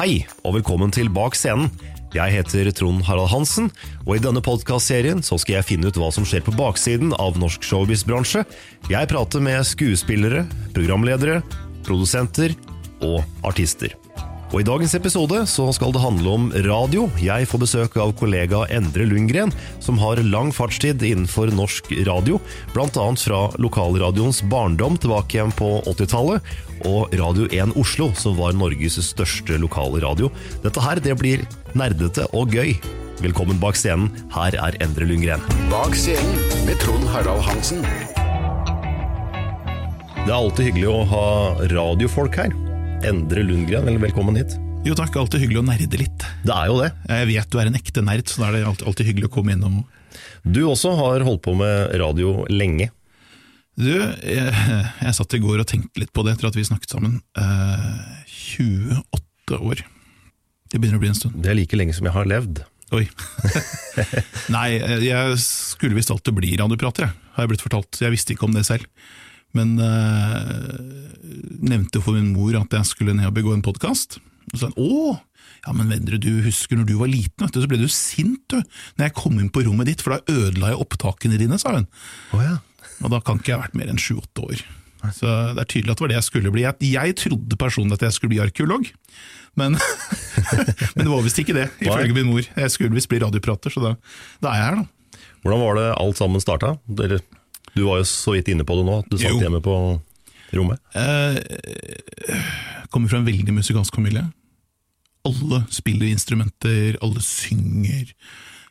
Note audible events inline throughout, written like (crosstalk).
Hei, og velkommen til Bak scenen. Jeg heter Trond Harald Hansen, og i denne podkastserien skal jeg finne ut hva som skjer på baksiden av norsk showbiz-bransje. Jeg prater med skuespillere, programledere, produsenter og artister. Og I dagens episode så skal det handle om radio. Jeg får besøk av kollega Endre Lundgren, som har lang fartstid innenfor norsk radio, bl.a. fra lokalradioens barndom tilbake igjen på 80-tallet, og Radio 1 Oslo, som var Norges største lokalradio. Dette her det blir nerdete og gøy. Velkommen bak scenen. Her er Endre Lundgren. Bak scenen med Trond Harald Hansen. Det er alltid hyggelig å ha radiofolk her. Endre Lundgren, velkommen hit. Jo takk, alltid hyggelig å nerde litt. Det er jo det. Jeg vet du er en ekte nerd, så da er det alltid, alltid hyggelig å komme innom. Du også har holdt på med radio lenge. Du, jeg, jeg satt i går og tenkte litt på det etter at vi snakket sammen. Eh, 28 år. Det begynner å bli en stund. Det er like lenge som jeg har levd. Oi. (laughs) Nei, jeg skulle visst alltid bli radioprater, jeg, har jeg blitt fortalt. Jeg visste ikke om det selv. Men eh, nevnte for min mor at jeg skulle ned og begå en podkast. Og sa hun å, ja men Vendre, du husker når du var liten, vet du, så ble du sint du, når jeg kom inn på rommet ditt, for da ødela jeg opptakene dine, sa hun. Oh, ja. Og da kan ikke jeg ha vært mer enn sju-åtte år. Så det er tydelig at det var det jeg skulle bli. Jeg trodde personlig at jeg skulle bli arkeolog, men, (laughs) men det var visst ikke det, (laughs) ifølge min mor. Jeg skulle visst bli radioprater, så da, da er jeg her, da. Hvordan var det alt sammen starta? Dere du var jo så vidt inne på det nå, at du satt Jo. hjemme på rommet. Eh, kommer fra en veldig musikalsk familie. Alle spiller instrumenter, alle synger,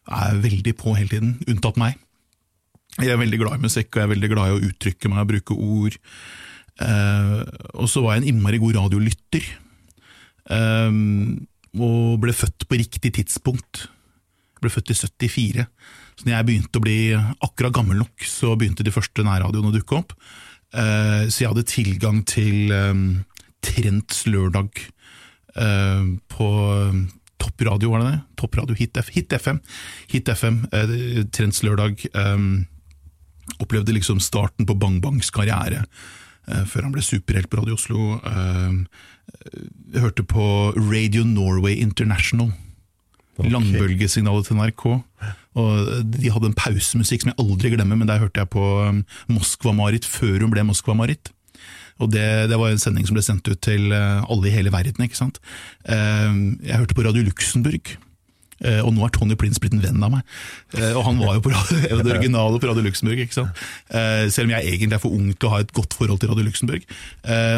er veldig på hele tiden, unntatt meg. Jeg er veldig glad i musikk, og jeg er veldig glad i å uttrykke meg og bruke ord. Eh, og så var jeg en innmari god radiolytter, eh, og ble født på riktig tidspunkt. Jeg ble født i 74, så når jeg begynte å bli akkurat gammel nok, så begynte de første nærradioene å dukke opp. Eh, så jeg hadde tilgang til Trends Trents lørdag eh, på eh, toppradio, var det det? Toppradio, Hit, Hit FM. Hit FM, eh, Trents lørdag. eh, opplevde liksom starten på Bang Bangs karriere, før han ble superhelt på Radio Oslo. Jeg hørte på Radio Norway International. Langbølgesignalet til NRK. Og De hadde en pausemusikk som jeg aldri glemmer, men der hørte jeg på um, Moskva-Marit før hun ble Moskva-Marit. Og det, det var en sending som ble sendt ut til eh, alle i hele verden. ikke sant? Eh, Jeg hørte på Radio Luxembourg. Eh, og nå er Tony Prince blitt en venn av meg. Eh, og han var jo på radio, (laughs) det originale på Radio Luxembourg. ikke sant? Selv om jeg egentlig er for ung til å ha et godt forhold til Radio Luxembourg.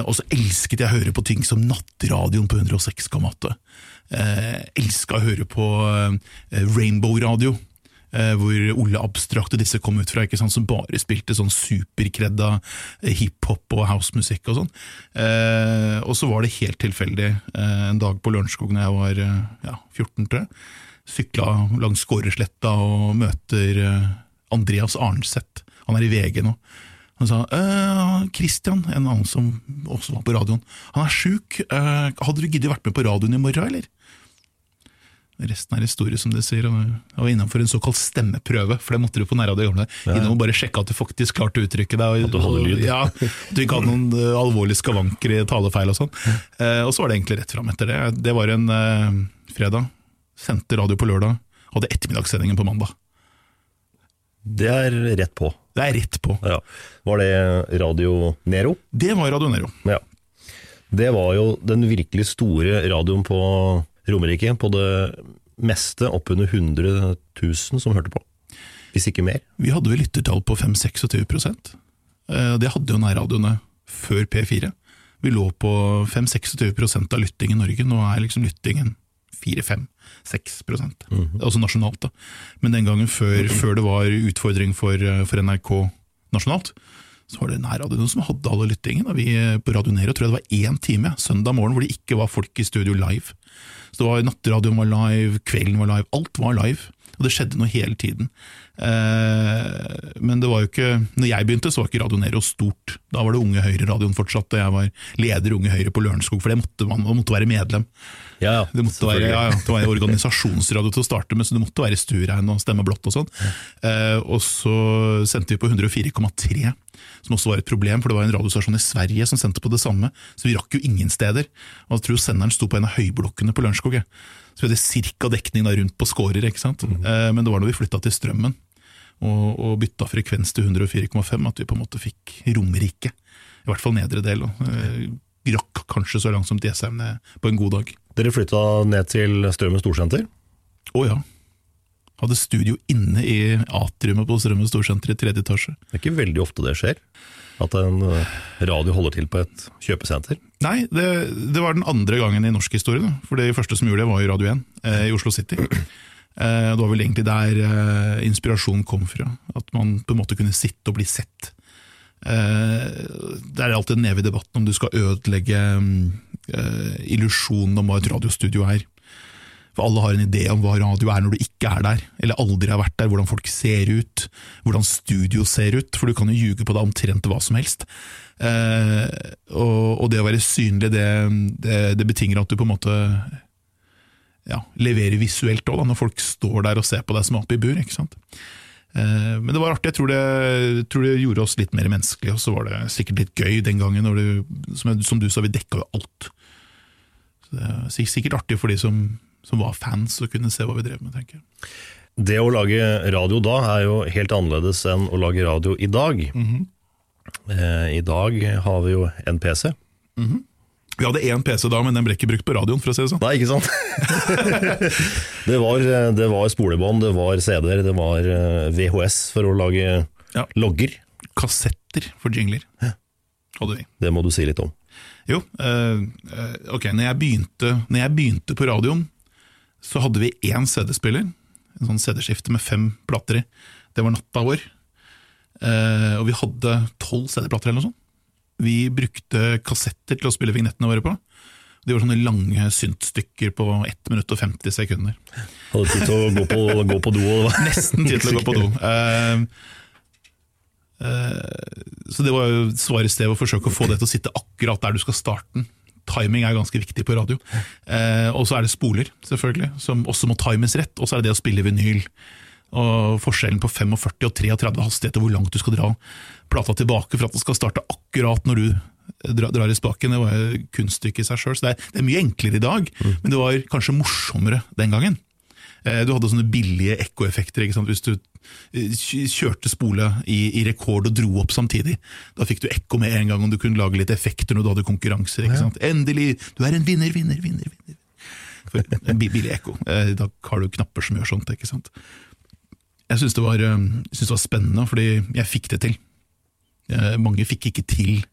Og så elsket jeg å høre på ting som Nattradioen på 106,8. Eh, elska å høre på eh, Rainbow Radio. eh, Hvor Ole Abstrakt og disse kom ut fra, ikke sant, som bare spilte sånn superkredda eh, hiphop og housemusikk og sånn. Eh, og så var det helt tilfeldig eh, en dag på Lørenskog da jeg var ja, 14, tror jeg. Sykla langs Skåresletta og møter Andreas Arnseth. Han er i VG nå. Han sa «Øh, Christian, en annen som også var på radioen, han er sjuk. Hadde du giddet vært med på radioen i morgen, eller? Resten er historie, som de sier. og Jeg var innenfor en såkalt stemmeprøve, for det måtte du på nærradio i gamle dager. Innom og bare sjekke at du faktisk klarte å uttrykke deg. Og, At du hadde lyd. Ja, at du ikke hadde noen øh, alvorlige skavanker i talefeil og sånn. Eh, og så var det egentlig rett fram etter det. Det var en eh, fredag. Sendte radio på lørdag. Hadde ettermiddagssendingen på mandag. Det er rett på. Det er rett på. Ja. Var det Radio Nero? Det var Radio Nero. Ja. Det var jo den virkelig store radioen på Romerike. På det meste oppunder 100 000 som hørte på. Hvis ikke mer. Vi hadde vel lyttertall på 5-26 Eh, Det hadde jo nærradioene før P4. Vi lå på 5-26 av lytting i Norge. Nå er liksom lyttingen 4-5-6 Altså nasjonalt, da. Men den gangen før, før det var utfordring for, eh, for NRK nasjonalt, så var det nærradioene som hadde alle lyttingen. Og vi eh, på Radio Nero tror jeg det var én time søndag morgen hvor det ikke var folk i studio live. Så det var Nattradioen var live, kvelden var live, alt var live. Og det skjedde noe hele tiden. Eh, men det var jo ikke Når jeg begynte, så var ikke Radio Nero stort. Da var det Unge Høyre-radioen fortsatt, og jeg var leder Unge Høyre på Lørenskog, for det måtte man, man måtte være medlem. Ja, ja. Det måtte være, ja, ja, det var (laughs) organisasjonsradio til å starte med, så det måtte være stuerein og stemme blått og sånn. Eh, og så sendte vi på 104,3, som også var et problem, for det var en radiostasjon i Sverige som sendte på det samme, så vi rakk jo ingen steder. Og jeg tror senderen sto på en av høyblokkene på Lørenskog. Så vi hadde cirka dekning da rundt på skårer, ikke sant. Eh, men det var når vi flytta til Strømmen og, og bytta frekvens til 104,5 at vi på en måte fikk Romerike. I hvert fall nedre del. Og, eh, rakk kanskje så langt som DSM på en god dag. Dere flytta ned til Strømmen storsenter. Å ja. Hadde studio inne i atriumet på Strømmen storsenter i tredje etasje. Det er ikke veldig ofte det skjer. At en eh, radio holder til på et kjøpesenter. Nei, det, det var den andre gangen i norsk historie. Da. For det første som gjorde det, var jo Radio 1 eh, i Oslo City. Eh, det var vel egentlig der eh, inspirasjonen kom fra. At man på en måte kunne sitte og bli sett. Eh, det er alltid en evig debatt om du skal ødelegge eh, illusjonen om hva et radiostudio er. For alle har en idé om hva radio er når du ikke er der, eller aldri har vært der, hvordan folk ser ut, hvordan studio ser ut, for du kan jo ljuge på deg omtrent hva som helst. Eh, og, og det å være synlig, det, det, det betinger at du på en måte ja, leverer visuelt òg, når folk står der og ser på deg som ape i bur. ikke sant? Eh, Men det var artig, jeg tror det, jeg tror det gjorde oss litt mer menneskelige, og så var det sikkert litt gøy den gangen, når du, som, jeg, som du sa, vi dekka jo alt. Så det er sikkert artig for de som, som var fans, å kunne se hva vi drev med, tenker jeg. Det å lage radio da er jo helt annerledes enn å lage radio i dag. eh, I dag har vi jo en PC. Vi hadde én PC da, men den ble ikke brukt på radioen, for å si det sånn. Nei, ikke sant? (laughs) det, var, det var spolebånd, det var CD-er, det var eh, VHS for å lage Ja. logger. Kassetter for jingler hadde vi. Det må du si litt om. Jo, eh, eh, ok, når jeg, begynte, når jeg begynte på radioen, så hadde vi én CD-spiller, en sånn CD-skifte med fem plater i. Det var natta vår. Uh, og vi hadde tolv CD-plater eller noe sånt. Vi brukte kassetter til å spille vignettene våre på. De var sånne lange syntstykker på 1 minutt og 50 sekunder. Hadde tid til å gå på, gå på do. (laughs) Nesten tid til å gå på do. Uh, (laughs) uh, så det var jo svaret sted å forsøke å få det til å sitte akkurat der du skal starte den. Timing er ganske viktig på radio. Uh, og så er det spoler, selvfølgelig, som også må times rett. Og så er det det å spille vinyl. Og forskjellen på 45 og 33 hastigheter, hvor langt du skal dra plata tilbake for at den skal starte akkurat når du drar i spaken, det var jo kunststykke i seg sjøl. Så det er, det er mye enklere i dag, men det var kanskje morsommere den gangen. Eh, Du hadde sånne billige ekkoeffekter hvis du eh, kjørte spole i, i rekord og dro opp samtidig. Da fikk du ekko med en gang, og du kunne lage litt effekter når du hadde konkurranser. sant? Endelig! Du er en vinner, vinner, vinner! vinner. For en billig ekko. Eh, Da har du knapper som gjør sånt. ikke sant? Jeg syns det, det var spennende, fordi jeg fikk det til. Mange fikk ikke til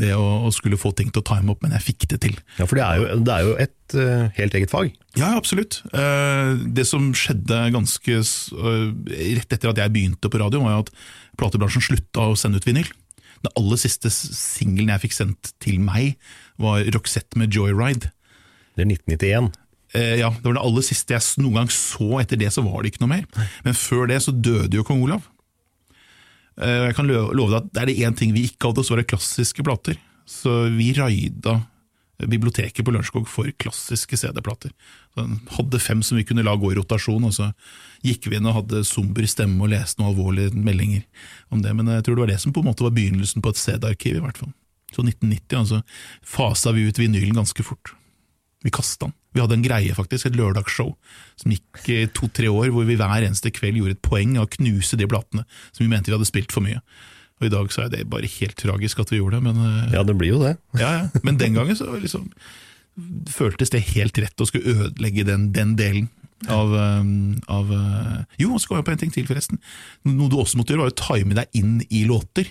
det å, å skulle få ting til å time opp, men jeg fikk det til. Ja, For det er jo, det er jo et eh, helt eget fag. Ja, absolutt. Eh, Det som skjedde ganske øh, rett etter at jeg begynte på radio, var at platebransjen slutta å sende ut vinyl. Den aller siste singelen jeg fikk sendt til meg, var Roxette med Joyride. Det er 1991. Eh, ja, Det var det aller siste jeg noen gang så. Etter det så var det ikke noe mer. Men før det så døde jo kong Olav. Eh, Jeg kan love deg at det er det én ting vi ikke hadde, så var det klassiske plater. Så vi raida biblioteket på Lørenskog for klassiske CD-plater. Hadde fem som vi kunne la gå i rotasjon, og så gikk vi inn og hadde somber stemme og leste noen alvorlige meldinger om det. Men jeg tror det var det som på en måte var begynnelsen på et CD-arkiv, i hvert fall. Så 1990, altså, fasa vi ut vinylen ganske fort. Vi kasta den. Vi hadde en greie, faktisk, et lørdagsshow som gikk i to-tre år, hvor vi hver eneste kveld gjorde et poeng av å knuse de platene som vi mente vi hadde spilt for mye. Og I dag så er det bare helt tragisk at vi gjorde det, men, eh, Ja, det blir jo det. (laughs) ja, ja. men den gangen så liksom, føltes det helt rett å skulle ødelegge den, den delen. Av, eh, av eh, Jo, så kom jeg på en ting til, forresten. Noe du også måtte gjøre, var å time deg inn i låter.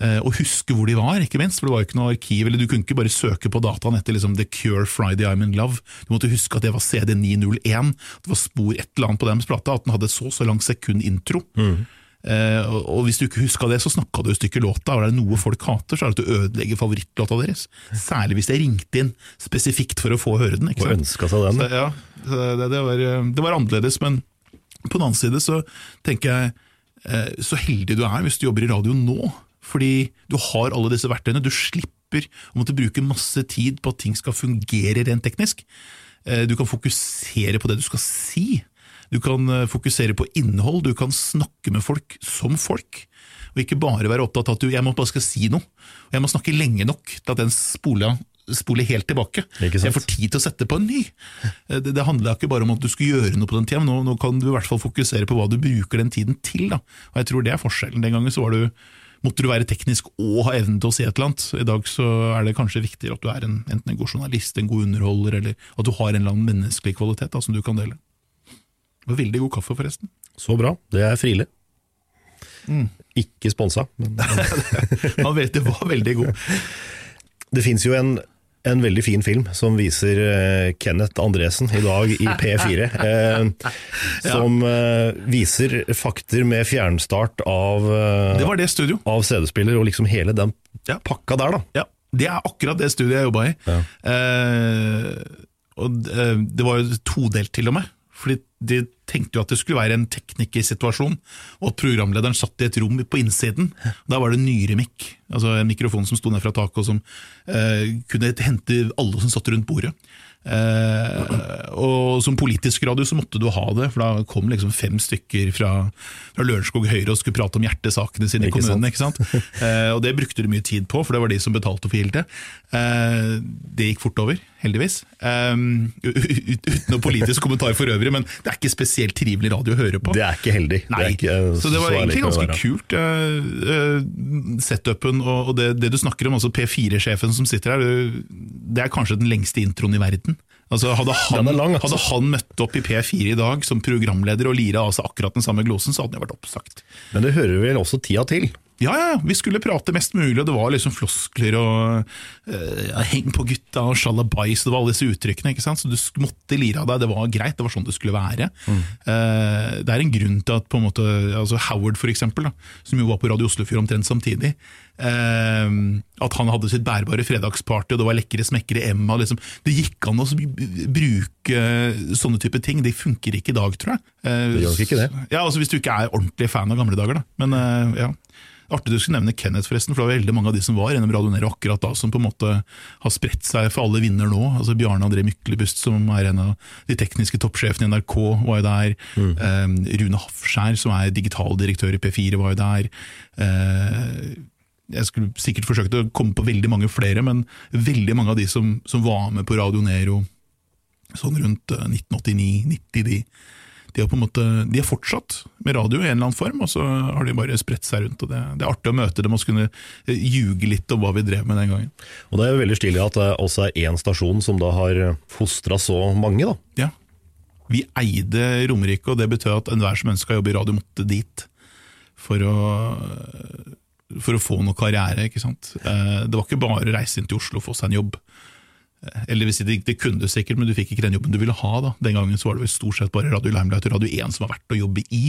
Eh, og huske hvor de var, ikke minst, for det var jo ikke noe arkiv. eller Du kunne ikke bare søke på dataen etter liksom, The Cure Friday I'm in Love. Du måtte huske at det var CD 901, det var spor et eller annet på deres plate, at den hadde så så lang sekund intro. Eh, og, og hvis du ikke huska det, så snakka du et stykke låta, og er det noe folk hater, så er det at du ødelegger favorittlåta deres. Særlig hvis jeg ringte inn spesifikt for å få høre den. ikke Og sant? ønska seg den. Så, ja, det, det, var, det var annerledes, men på den annen side så tenker jeg eh, så heldig du er hvis du jobber i radio nå. Fordi du har alle disse verktøyene. Du slipper å måtte bruke masse tid på at ting skal fungere rent teknisk. Eh, Du kan fokusere på det du skal si. Du kan eh, fokusere på innhold, du kan snakke med folk som folk. Og ikke bare være opptatt av at du, jeg må bare skal si noe. Og jeg må snakke lenge nok til at den spola spoler helt tilbake. Jeg får tid til å sette på en ny. Eh, Det, det handla ikke bare om at du skulle gjøre noe på den tida, men nå, nå kan du i hvert fall fokusere på hva du bruker den tiden til. Da. Og jeg tror det er forskjellen. Den gangen så var du, måtte du være teknisk og ha evnen til å si et eller annet. I dag så er det kanskje viktigere at du er en, enten en god journalist, en god underholder, eller at du har en eller annen menneskelig kvalitet da, som du kan dele. Det var veldig god kaffe, forresten. Så bra. Det er Friele. Ikke sponsa, men (laughs) Han vet det var veldig god. det fins jo en, en veldig fin film som viser eh, Kenneth Andresen i dag i (laughs) P4. Eh, som eh, viser fakter med fjernstart av, Det var det studio. av CD-spiller, og liksom hele den Ja. pakka der, da. Ja, det er akkurat det studiet jeg jobba i. Eh, og det var jo todelt til og med. Fordi de tenkte jo at det skulle være en teknikersituasjon, og at programlederen satt i et rom på innsiden. Da var det nyremikk, altså en mikrofon som sto ned fra taket, og som eh, kunne hente alle som satt rundt bordet. Eh, og som politisk radio så måtte du ha det, for da kom liksom fem stykker fra, fra Lørenskog Høyre og skulle prate om hjertesakene sine i kommunen. ikke sant? Eh, og det brukte du mye tid på, for det var de som betalte for gildet. Eh, det gikk fort over, heldigvis. Um, uten noen politisk kommentar for øvrig, men det er ikke spesielt trivelig radio å høre på. Det er ikke heldig. Det er ikke, så det var egentlig ganske kult. uh, uh, setupen og, og det, det du snakker om, altså P4-sjefen som sitter her, det, er kanskje den lengste introen i verden. Altså hadde han, lang, altså. hadde han møtt opp i P4 i dag som programleder og lira av seg akkurat den samme glosen, så hadde han vært oppsagt. Men det hører vel også tida til. Ja, ja, vi skulle prate mest mulig, og det var liksom floskler og uh, heng på gutta og sjalabais, det var alle disse uttrykkene, ikke sant? så du måtte lire av deg, det var greit, det var sånn det skulle være. Eh, det er en grunn til at på en måte, altså Howard for eksempel, da, som jo var på Radio Oslofjord omtrent samtidig, uh, at han hadde sitt bærbare fredagsparty, og det var lekre smekkere Emma, liksom. det gikk an å bruke sånne type ting, det funker ikke i dag, tror jeg. Det gjør ikke det. Ja, altså Hvis du ikke er ordentlig fan av gamle dager, da. Men ja. Artig du skulle nevne Kenneth, forresten, for det var veldig mange av de som var gjennom Radio Nero akkurat da, som på en måte har spredt seg for alle vinner nå. Altså Bjarne André Myklebust, som er en av de tekniske toppsjefene i NRK, var jo der. Eh, Rune Hafskjær, som er digitaldirektør i P4, var jo der. Eh, jeg skulle sikkert forsøkt å komme på veldig mange flere, men veldig mange av de som, som var med på Radio Nero sånn rundt eh, 1989-90, de, de har på en måte, de har fortsatt med radio i en eller annen form, og så har de bare spredt seg rundt. og Det, det er artig å møte dem og kunne eh, ljuge litt om hva vi drev med den gangen. Og det er jo veldig stilig at det også er én stasjon som da har fostra så mange, da. Ja. Vi eide Romerike, og det betød at enhver som ønska jobbe i radio, måtte dit for å, for å få noe karriere. ikke sant? Eh, Det var ikke bare å reise inn til Oslo og få seg en jobb. Eller hvis det, det kunne du sikkert, men du fikk ikke den jobben du ville ha. da. Den gangen så var det vel stort sett bare Radio Limelight og Radio 1 som var verdt å jobbe i.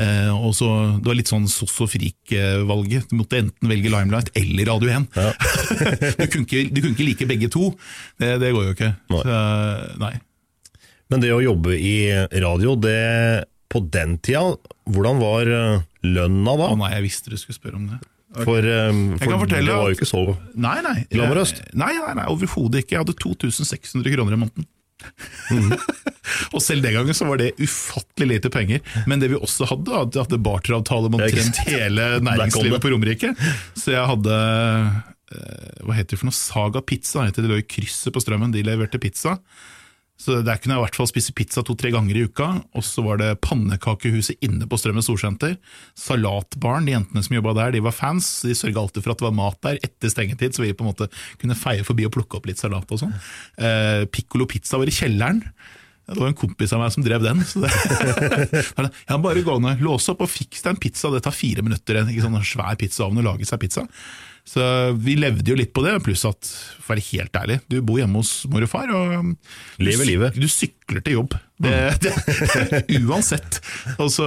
Eh, og så, Det var litt sånn soss og frik-valget. Du måtte enten velge Limelight eller Radio 1. (laughs) du, kunne ikke, du kunne ikke like begge to. Det, det går jo ikke. Nei. Så, nei. Men det å jobbe i radio, det på den tida, hvordan var eh, lønna da? Å nei, jeg visste du skulle spørre om det. For, um, for fortelle det var jo ikke så Nei, nei. Glamorøst? Eh, Nei, nei, nei overhodet ikke. Jeg hadde 2600 kroner i måneden. (laughs) og selv den gangen så var det ufattelig lite penger. Men det vi også hadde, at jeg hadde barteravtale med omtrent hele næringslivet på Romerike. Så jeg hadde eh, Hva heter det for noe? Saga Pizza. heter Det Det lå i krysset på Strømmen. De leverte pizza. Så der kunne jeg i hvert fall spise pizza to-tre ganger i uka. Og så var det pannekakehuset inne på Strømmen Storsenter. Salatbaren, de jentene som jobba der, de var fans. De sørga alltid for at det var mat der etter stengetid, så vi på en måte kunne feie forbi og plukke opp litt salat og sånn. Eh, Piccolo Pizza var i kjelleren. Det var en kompis av meg som drev den. Så det, (laughs) ja, bare gå ned, låse opp og fiks deg en pizza. Det tar fire minutter. Ikke sånn svær pizzaovn å lage seg pizza. Så vi levde jo litt på det, pluss at, for å være helt ærlig, du bor hjemme hos mor og far, og du Lever livet. Du sykler til jobb. Det, det, (laughs) uansett. Og så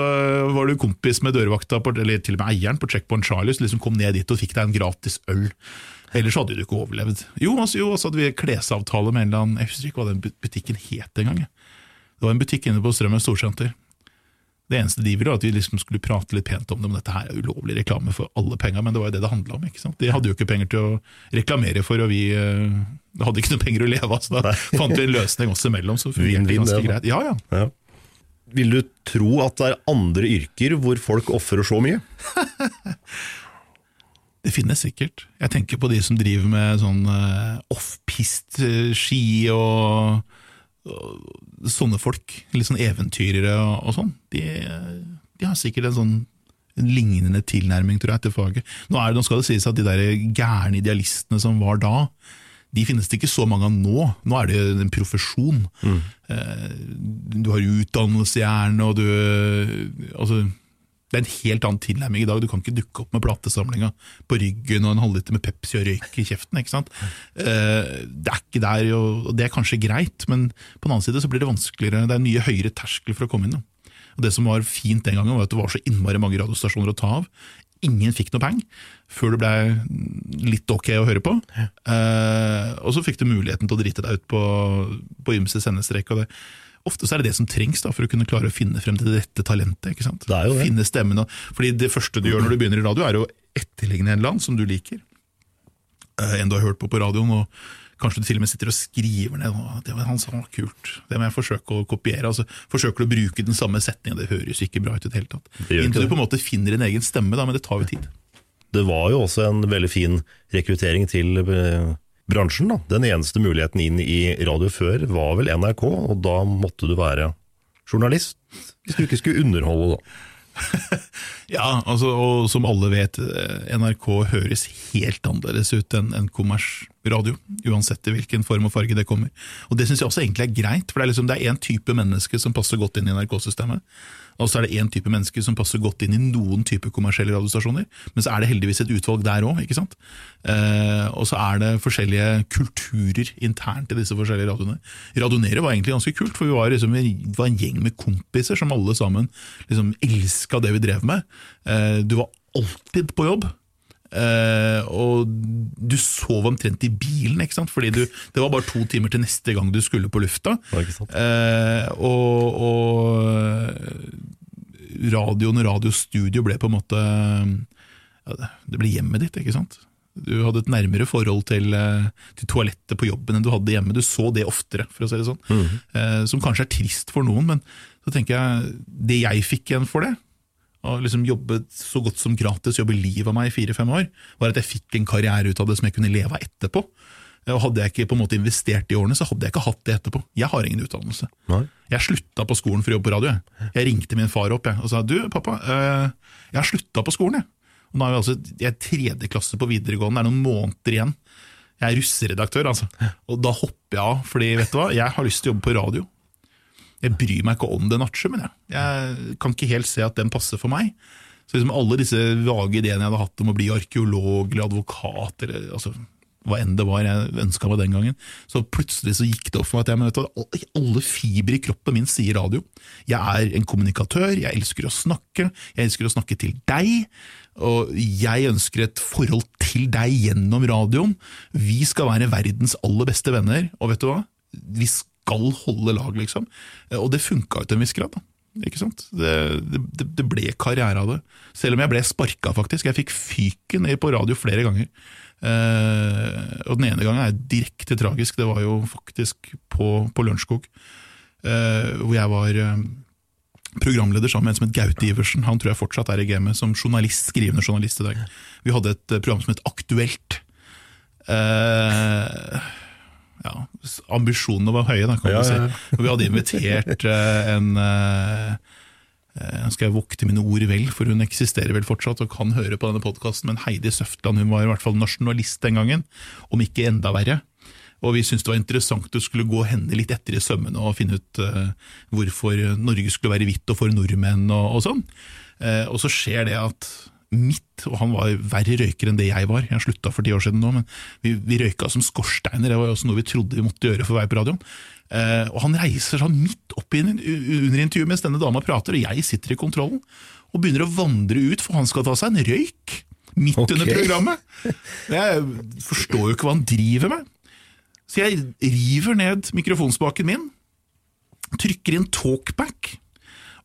var du kompis med dørvakta, på, eller til og med eieren på Checkpoint Charlie, som liksom kom ned dit og fikk deg en gratis øl. Ellers hadde du ikke overlevd. Jo, altså, jo, så hadde vi klesavtale med en eller annen Jeg husker ikke hva den butikken het engang. Det var en butikk inne på Strømmen Storsenter. Det eneste de ville, var at vi liksom skulle prate litt pent om det, men dette her er ulovlig reklame for alle penger, men det var jo det det handla om. ikke sant? De hadde jo ikke penger til å reklamere for, og vi uh, hadde ikke noe penger å leve av, så da (laughs) fant vi en løsning oss imellom. Så fungerte ganske greit. Ja, ja. Ja. Vil du tro at det er andre yrker hvor folk ofrer så mye? (laughs) Det finnes sikkert. Jeg tenker på de som driver med sånn eh, off-pist-ski og, og sånne folk. Litt sånn eventyrere og, og sånn. De, de har sikkert en sånn en lignende tilnærming tror jeg, til faget. Nå, er det, nå skal det sies at de der gærne idealistene som var da, de finnes det ikke så mange av nå. Nå er det en profesjon. Mm. Du har utdannelse gjerne, og du altså, Det er en helt annen tilnærming i dag. Du kan ikke dukke opp med platesamlinga på ryggen og en halvliter med Pepsi og røyk i kjeften. ikke sant? Eh, Det er ikke der, og det er kanskje greit, men på den annen side så blir det vanskeligere. Det er en mye høyere terskel for å komme inn. da. Og Det som var fint den gangen, var at det var så innmari mange radiostasjoner å ta av. Ingen fikk noe peng før det ble litt ok å høre på. Eh, og så fikk du muligheten til å drite deg ut på, på ymse sendestrek. og det Ofte så er det det som trengs da, for å kunne klare å finne frem til det rette talentet. ikke sant? Det er jo det. Finne stemmen. Og, fordi det første du gjør når du begynner i radio, er å etterligne en annen som du liker. Eh, en du har hørt på på radioen, og kanskje du til og med sitter og skriver ned «Å, det var han sa var kult, det må jeg forsøke å kopiere. altså Forsøker du å bruke den samme setningen, det høres ikke bra ut i det hele tatt. Det Inntil det. du på en måte finner din egen stemme, da, men det tar jo tid. Det var jo også en veldig fin rekruttering til eh, bransjen. da. Den eneste muligheten inn i radio før var vel NRK, og da måtte du være journalist. Hvis du ikke skulle underholde, da. (laughs) Ja, altså, og som alle vet, eh, NRK høres helt annerledes ut enn en kommersradio. Uansett i hvilken form og farge det kommer. Og det syns jeg også egentlig er greit, for det er liksom, type menneske som passer godt inn i NRK-systemet. Og så er det én type menneske som passer godt inn i noen type kommersielle radiostasjoner. Men så er det heldigvis et utvalg der òg. Eh, og så er det forskjellige kulturer internt i disse forskjellige radioene. Radionere var egentlig ganske kult, for vi var, liksom, vi var en gjeng med kompiser som alle sammen liksom elska det vi drev med. Eh, du var alltid på jobb. Eh, og du sov omtrent i bilen, ikke sant? fordi du, det var bare to timer til neste gang du skulle på lufta. Uh, og, og radioen og radiostudio ble på en måte ja, det- ble hjemmet ditt, ikke sant? Du hadde et nærmere forhold til, eh, til toalettet på jobben enn du hadde hjemme. Du så det oftere, for å si det sånn. Eh, som kanskje er trist for noen, men så tenker jeg det jeg fikk igjen for det, og liksom jobbe så godt som gratis, jobbe livet av meg i fire-fem år, var at jeg fikk en karriere ut av det som jeg kunne leve av etterpå. Og Hadde jeg ikke på en måte investert i årene, så hadde jeg ikke hatt det etterpå. Jeg har ingen utdannelse. Nei. Jeg slutta på skolen for å jobbe på radio. Jeg, jeg ringte min far opp jeg, og sa du pappa, øh, jeg har slutta på skolen. Jeg. Og nå er vi altså, jeg er tredje klasse på videregående, det er noen måneder igjen. Jeg er russeredaktør, altså. Og da hopper jeg av, fordi vet du hva, jeg har lyst til å jobbe på radio. Jeg bryr meg ikke om det nattsjø, men jeg, jeg kan ikke helt se at den passer for meg. Så liksom alle disse vage ideene jeg hadde hatt om å bli arkeolog eller advokat, eller altså, hva enn det var jeg ønska meg den gangen, så plutselig så gikk det opp for meg at jeg, men vet du, alle fibre i kroppen min sier radio. Jeg er en kommunikatør, jeg elsker å snakke, jeg elsker å snakke til deg, og jeg ønsker et forhold til deg gjennom radioen. Vi skal være verdens aller beste venner, og vet du hva? Vi skal holde lag, liksom. Og det funka jo til en viss grad. da. Ikke sant? Det, det, det ble karriere av det. Selv om jeg ble sparka, faktisk. Jeg fikk fyken på radio flere ganger. Eh, og Den ene gangen er direkte tragisk. Det var jo faktisk på, på Lørenskog, eh, hvor jeg var eh, programleder sammen med en som het Gaute Iversen. Han tror jeg fortsatt er i gamet som journalist, skrivende journalist i dag. Vi hadde et eh, program som het Aktuelt. Eh, ja, ambisjonene var høye, da, kan Ja, si. ja, ja. Og vi hadde invitert uh, en uh, uh, skal jeg vokte mine ord vel, for hun eksisterer vel fortsatt og kan høre på denne podkasten, men Heidi Søftland hun var i hvert fall nasjonalist den gangen, om ikke enda verre. Og vi syntes det var interessant å skulle gå henne litt etter i sømmene og finne ut hvorfor Norge skulle være hvitt og for nordmenn og, og sånn. Og så skjer det at mitt, og han var verre røyker enn det jeg var, jeg slutta for ti år siden nå, men vi, vi røyka som skorsteiner, det var jo også noe vi trodde vi måtte gjøre for å være på radioen. Eh, og han reiser sånn midt opp i, under intervjuet mens denne dama prater, og jeg sitter i kontrollen, og begynner å vandre ut, for han skal ta seg en røyk. Midt okay. under programmet. Jeg forstår jo ikke hva han driver med. Så jeg river ned mikrofonspaken min, trykker inn talkback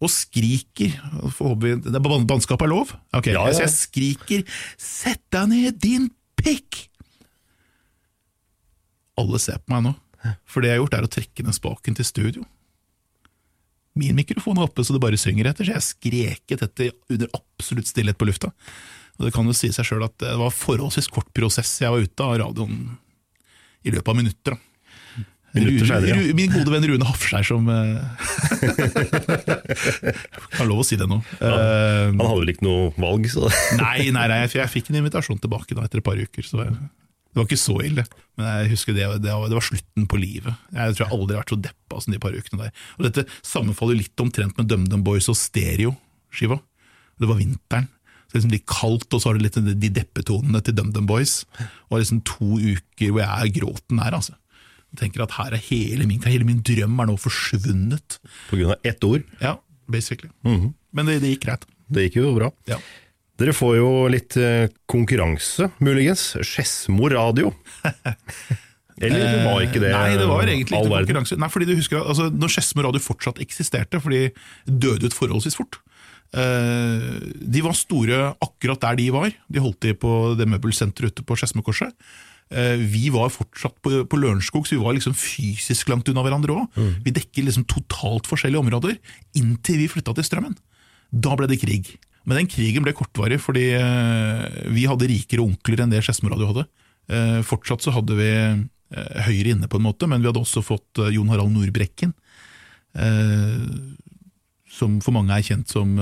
og skriker det er ban- Bannskap er lov? Ok, Ja, ja. Så jeg skriker 'Sett deg ned, din pikk'! Alle ser på meg nå, for det jeg har gjort, er å trekke ned spaken til studio. Min mikrofon er oppe så det bare synger etter, så jeg skreket dette under absolutt stillhet på lufta. Og Det kan jo si seg sjøl at det var forholdsvis kort prosess jeg var ute av radioen i løpet av minutter. da. Minutter senere, ja. Min gode venn Rune Hafskjær som (laughs) Jeg Har lov å si det nå. Ja, Han hadde vel ikke noe valg, så (laughs) nei, nei, nei, jeg fikk en invitasjon tilbake da, etter et par uker. Så det, det var ikke så ille. Men jeg husker det, det, var, det var slutten på livet. Jeg tror jeg aldri har vært så deppa som de par ukene der. Og Dette sammenfaller litt omtrent med DumDum Boys og Stereo-skiva. Det var vinteren. Så liksom litt kaldt, og så har du litt de deppetonene til DumDum Boys. Og liksom to uker hvor jeg er gråten her, altså. Tenker at her er hele min, hele min drøm er nå forsvunnet. på grunn av ett ord. Ja, basically. Men det, det gikk greit. Det gikk jo bra. Ja. Dere får jo litt eh, konkurranse, muligens. Skedsmo radio. (laughs) Eller var ikke det Eh, Nei, det var egentlig ikke konkurranse. Nei, fordi du husker at altså, Når Skedsmo Radio fortsatt eksisterte, for de døde ut forholdsvis fort eh, De var store akkurat der de var. De holdt til på det møbelsenteret ute på Skedsmokorset. Eh, vi var fortsatt på, på Lørenskog, så vi var liksom fysisk langt unna hverandre òg. Mm. Vi dekker liksom totalt forskjellige områder, inntil vi flytta til Strømmen. Da ble det krig. Men den krigen ble kortvarig, fordi eh, vi hadde rikere onkler enn det Skedsmo Radio hadde. Eh, fortsatt så hadde vi Høyre inne på en måte, men vi hadde også fått Jon Harald Nordbrekken. Som for mange er kjent som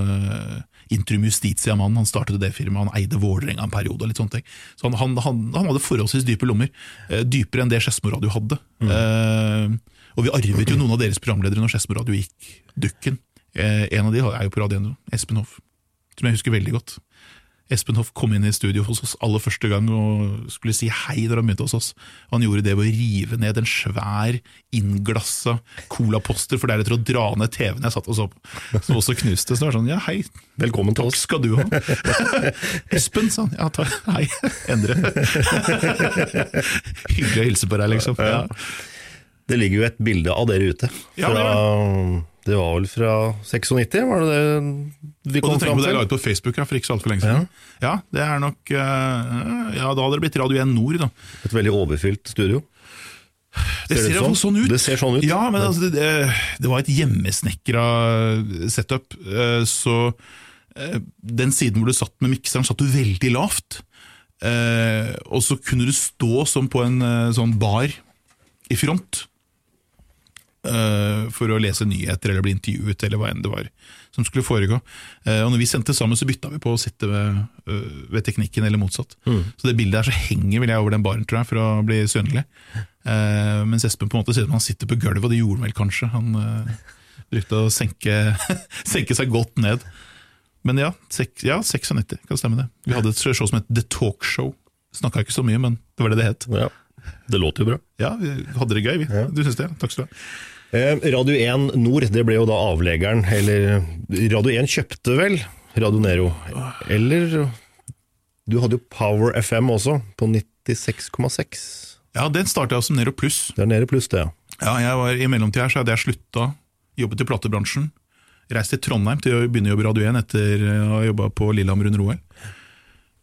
Intrum Justitia-mannen. Han startet det firmaet, han eide Vålerenga en periode. og litt sånne ting. Så han, han, han, han hadde forholdsvis dype lommer. eh, dypere enn det Skedsmo Radio hadde. Eh, og vi arvet jo noen av deres programledere når Skedsmo Radio gikk dukken. Eh, en av de er jo på Radio 1, Espen Hoff, som jeg husker veldig godt. Espen Hoff kom inn i studio hos oss aller første gang og skulle si hei da han begynte hos oss. Og han gjorde det ved å rive ned en svær, innglassa colaposter for deretter å dra ned TV-en jeg satt og så på, som også knuste. Så det var sånn, ja hei, Velkommen til oss. skal du ha. (laughs) Espen, sa han. Ja, takk. hei, Endre. (laughs) Hyggelig å hilse på deg, liksom. Ja. Det ligger jo et bilde av dere ute. Ja, Fra, det var vel fra 96, var det det vi Og kom du tenker Og på det jeg la til? ut på Facebook ja, for ikke så altfor lenge siden. Ja. det er nok eh, Ja, da hadde det blitt Radio 1 Nord, da. Et veldig overfylt studio. Det Ser det sånn? sånn ut. Det ser sånn ut. Ja, men altså, det, det, var et hjemmesnekra setup, eh, så eh, den siden hvor du satt med mikseren, satt du veldig lavt. Eh, og så kunne du stå som på en eh, sånn bar i front eh, for å lese nyheter eller bli intervjuet, eller hva enn det var som skulle foregå. Eh, og når vi sendte sammen, så bytta vi på å sitte ved, øh, ved teknikken, eller motsatt. Så det bildet der så henger vel jeg over den baren, tror jeg, for å bli synlig. Eh, mens Espen på en måte sier at han sitter på gulvet, og det gjorde han vel kanskje. Han eh, brukte å senke, (laughs) senke seg godt ned. Men ja, sek, ja, 96 kan stemme det. Vi hadde et show som het The Talk Show. Snakka ikke så mye, men det var det det het. Ja, det låter jo bra. Ja, vi hadde det gøy, vi. Du syns det? Takk skal du ha. Eh, Radio 1 Nord, det ble jo da avleggeren, eller Radio 1 kjøpte vel Radio Nero, eller du hadde jo Power FM også, på 96,6. Ja, den starta jeg som Nero Pluss. Det er Nero pluss det, ja. Ja, jeg var, I mellomtida så hadde jeg slutta, jobbet i platebransjen. Reiste til Trondheim til å begynne å jobbe i Radio 1 etter å ha jobba på Lillehammer under OL.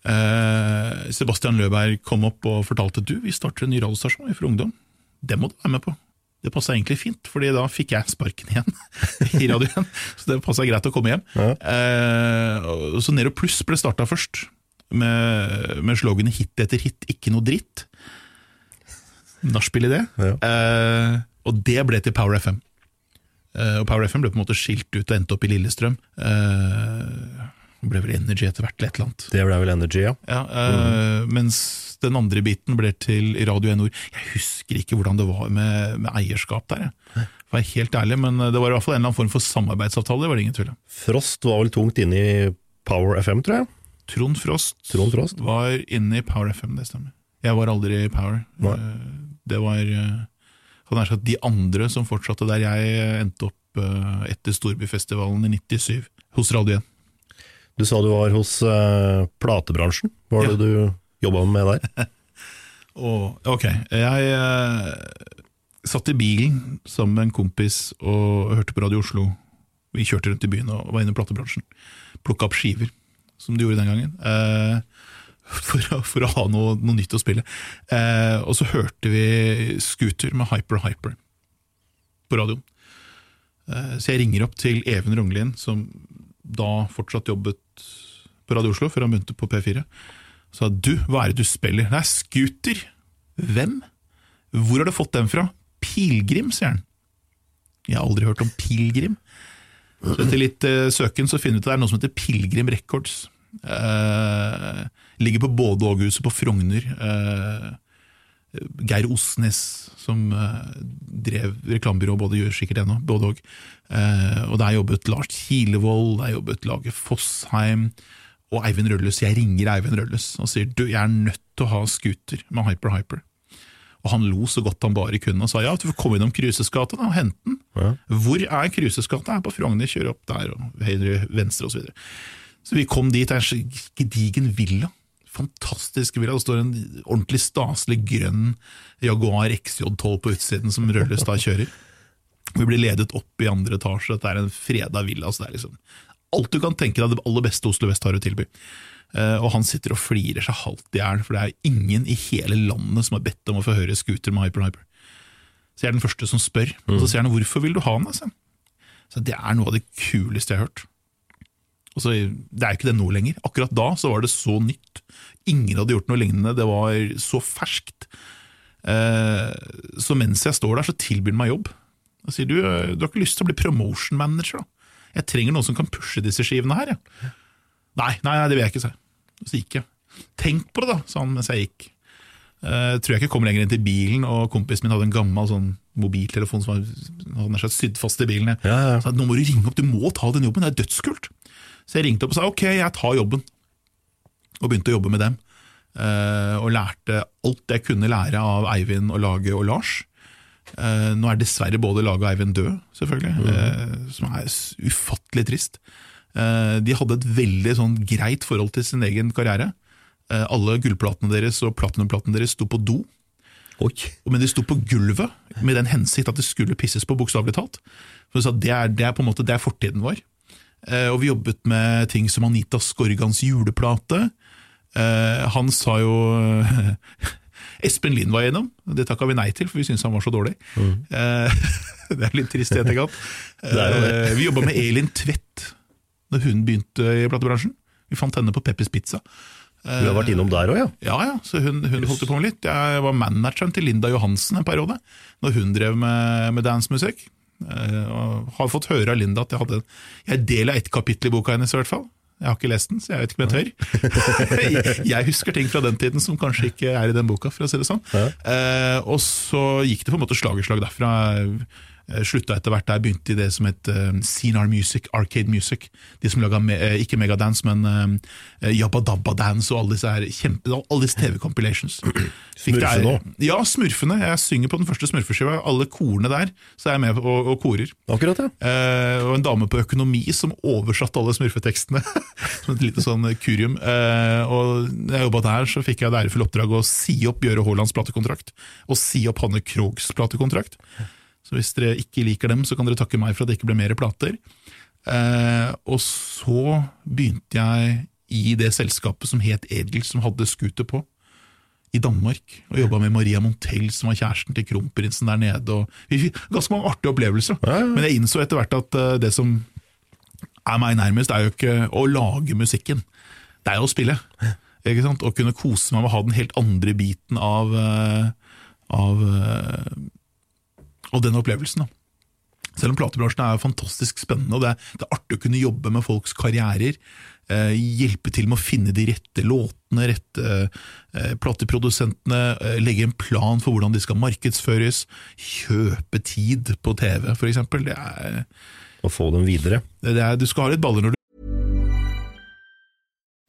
Eh, Sebastian Løberg kom opp og fortalte du, vi starter en ny radiostasjon for ungdom. Det må du være med på. Det passa egentlig fint, fordi da fikk jeg sparken igjen (laughs) i radioen. Så det passa greit å komme hjem. Eh, så Nero Pluss ble starta først, med, med sloganet 'hit etter hit, ikke noe dritt'. Nachspiel i det. Ja. Eh, og det ble til Power FM. Eh, og Power FM ble på en måte skilt ut og endte opp i Lillestrøm. Eh, det ble vel Energy etter hvert, eller et eller annet. Det ble vel Energy, ja. Ja, eh, Mens den andre biten ble til Radio Nord. Jeg husker ikke hvordan det var med, med eierskap der, jeg. For være helt ærlig, men det var i hvert fall en eller annen form for samarbeidsavtale, det var det ingen tvil om. Frost var vel tungt inne i Power FM, tror jeg. Trond Frost, Trond Frost. var inne i Power FM, det stemmer. Jeg var aldri i Power. Nei. Eh, Det var eh, de andre som fortsatte der jeg endte opp eh, etter Storbyfestivalen i 97, hos Radio 1. Du sa du var hos uh, platebransjen. Hva var Ja. det du jobba med der? (laughs) oh, ok, jeg uh, satt i bilen sammen med en kompis og hørte på Radio Oslo. Vi kjørte rundt i byen og var inne i platebransjen. Plukka opp skiver, som de gjorde den gangen. Uh, (laughs) for, for å ha noe, noe nytt å spille. Eh, og så hørte vi Scooter med Hyper Hyper på radioen. Eh, så jeg ringer opp til Even Rognlien, som da fortsatt jobbet på Radio Oslo, før han begynte på P4 sa du, hva er det du spiller? Nei, scooter. Hvem? Hvor har du fått den fra? Pilegrim, sier han. Jeg har aldri hørt om Pilegrim. Så etter litt uh, søken så finner vi ut at det er noe som heter Pilegrim Records. Uh, ligger på både og-huset på Frogner. Uh, Geir Osnes, som drev reklamebyrå, både gjør sikkert ennå, både og. Eh, og der jobbet Lars Kilevold, der jobbet Lage Fossheim og Eivind Rølløs. Jeg ringer Eivind Rølløs og sier du, jeg er nødt til å ha scooter med Hyper Hyper. Og han lo så godt han bare kunne og sa ja, du får komme innom Kruses gate og hente den. Ja. Hvor er Kruses gate? Er på Frogner, kjører opp der og høyre, venstre osv. Så, videre. så vi kom dit, det er en gedigen villa. Fantastisk villa. Det står en ordentlig staselig grønn Jaguar XJ12 på utsiden som Rølløs da kjører. Vi blir ledet opp i andre etasje, dette er en freda villa. Så det er liksom alt du kan tenke deg det aller beste Oslo vest har å tilby. Eh, og han sitter og flirer seg halvt i hjel, for det er ingen i hele landet som har bedt om å få høre scooter med Hyper Hyper. Så jeg er den første som spør, og så sier han 'hvorfor vil du ha den'? Altså? Så det er noe av det kuleste jeg har hørt. Og så, Det er jo ikke det nå lenger. Akkurat da så var det så nytt. Ingen hadde gjort noe lignende. Det var så ferskt. Eh, så mens jeg står der, så tilbyr han meg jobb. Og sier du, eh, du har ikke lyst til å bli promotion manager, da? Jeg trenger noen som kan pushe disse skivene her. Ja. Nei, nei, nei, det vil jeg ikke, sa jeg. Så gikk jeg. Tenk på det, da, sa han mens jeg gikk. Uh, tror jeg ikke kom lenger inn til bilen, og kompisen min hadde en gammel sånn mobiltelefon som var hadde sydd fast i bilen. Ja, Ja, ja. sa nå må du ringe opp, du må ta den jobben, det er dødskult. Så jeg ringte opp og sa ok, jeg tar jobben. Og begynte å jobbe med dem. Uh, og lærte alt jeg kunne lære av Eivind og Lage og Lars. Eh, nå er dessverre både laget og Eivind død, selvfølgelig, mm. som er ufattelig trist. Eh, de hadde et veldig sånn greit forhold til sin egen karriere. Eh, alle gullplatene deres og platinumplatene deres sto på do. Oi. Men de sto på gulvet med den hensikt at det skulle pisses på, bokstavelig talt. For det, er, det er på en måte det er fortiden vår. Eh, og vi jobbet med ting som Anita Skorgans juleplate. Eh, han sa jo (laughs) Espen Lind var gjennom, det takka vi nei til, for vi syntes han var så dårlig. Mm. (laughs) det er litt trist i etterkant. er. Eh, vi jobba med Elin Tvedt når hun begynte i platebransjen. Vi fant henne på Peppers Pizza. Du har vært innom der òg, ja? Ja, ja, så hun, hun holdt på med litt. Jeg var manageren til Linda Johansen en periode, når hun drev med, med dancemusikk. Eh, har fått høre av Linda at jeg hadde Jeg er del av ett kapittel i boka hennes, i hvert fall. Jeg har ikke lest den, så jeg vet ikke om jeg tør. (laughs) jeg husker ting fra den tiden som kanskje ikke er i den boka, for å si det sånn. Eh, og så gikk det på en måte slag i slag derfra. Eh, Slutta etter hvert der, begynte i det som het uh, CNR Music, Arcade Music. De som laga eh, ikke Megadance, men Jabba Dabba Dance og alle disse disse TV-compilations. (clears throat) Smurfene òg? Ja, Smurfene. Jeg synger på den første Smurfeskiva. Alle korene der, så er jeg med og, og korer. Akkurat, ja. Eh, og en dame på økonomi som oversatte alle smurfetekstene. (laughs) som et lite sånn kurium. Eh, og da jeg jobba der, så fikk jeg det ærefulle oppdrag å si opp Bjøre Haalands platekontrakt. Og si opp Hanne Krogs platekontrakt. Så hvis dere ikke liker dem, så kan dere takke meg for at det ikke ble mer plater. Eh, og så begynte jeg i det selskapet som het Edel, som hadde scooter på, i Danmark. Og jobba med Maria Montell, som var kjæresten til kronprinsen der nede. Og vi fikk ganske mange artige opplevelser. Ja, ja. Men jeg innså etter hvert at eh, det som er meg nærmest, er jo ikke å lage musikken. Det er jo å spille. Ikke sant? Å kunne kose meg med å ha den helt andre biten av, eh, av, av den opplevelsen. da. Selv om platebransjen er fantastisk spennende, og det er, det er artig å kunne jobbe med folks karrierer. Eh, hjelpe til med å finne de rette låtene, rette eh, plateprodusentene. Eh, legge en plan for hvordan de skal markedsføres. Kjøpe tid på TV, eksempel. Det er, Å få dem videre. det er, du skal ha litt baller når du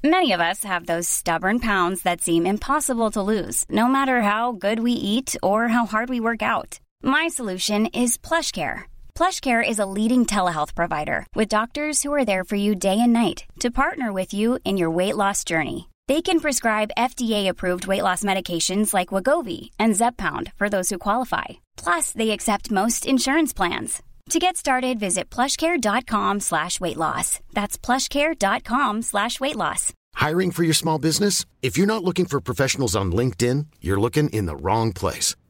Many of us have those stubborn pounds that seem impossible to lose, no matter how good we eat or how hard we work out. My solution is PlushCare. PlushCare is a leading telehealth provider with doctors who are there for you day and night to partner with you in your weight loss journey. They can prescribe FDA-approved weight loss medications like Wagovi and Zepbound for those who qualify. Plus, they accept most insurance plans. To get started, visit plushcare.com slash weight loss. That's plushcare.com slash weight loss. Hiring for your small business? If you're not looking for professionals on LinkedIn, you're looking in the wrong place.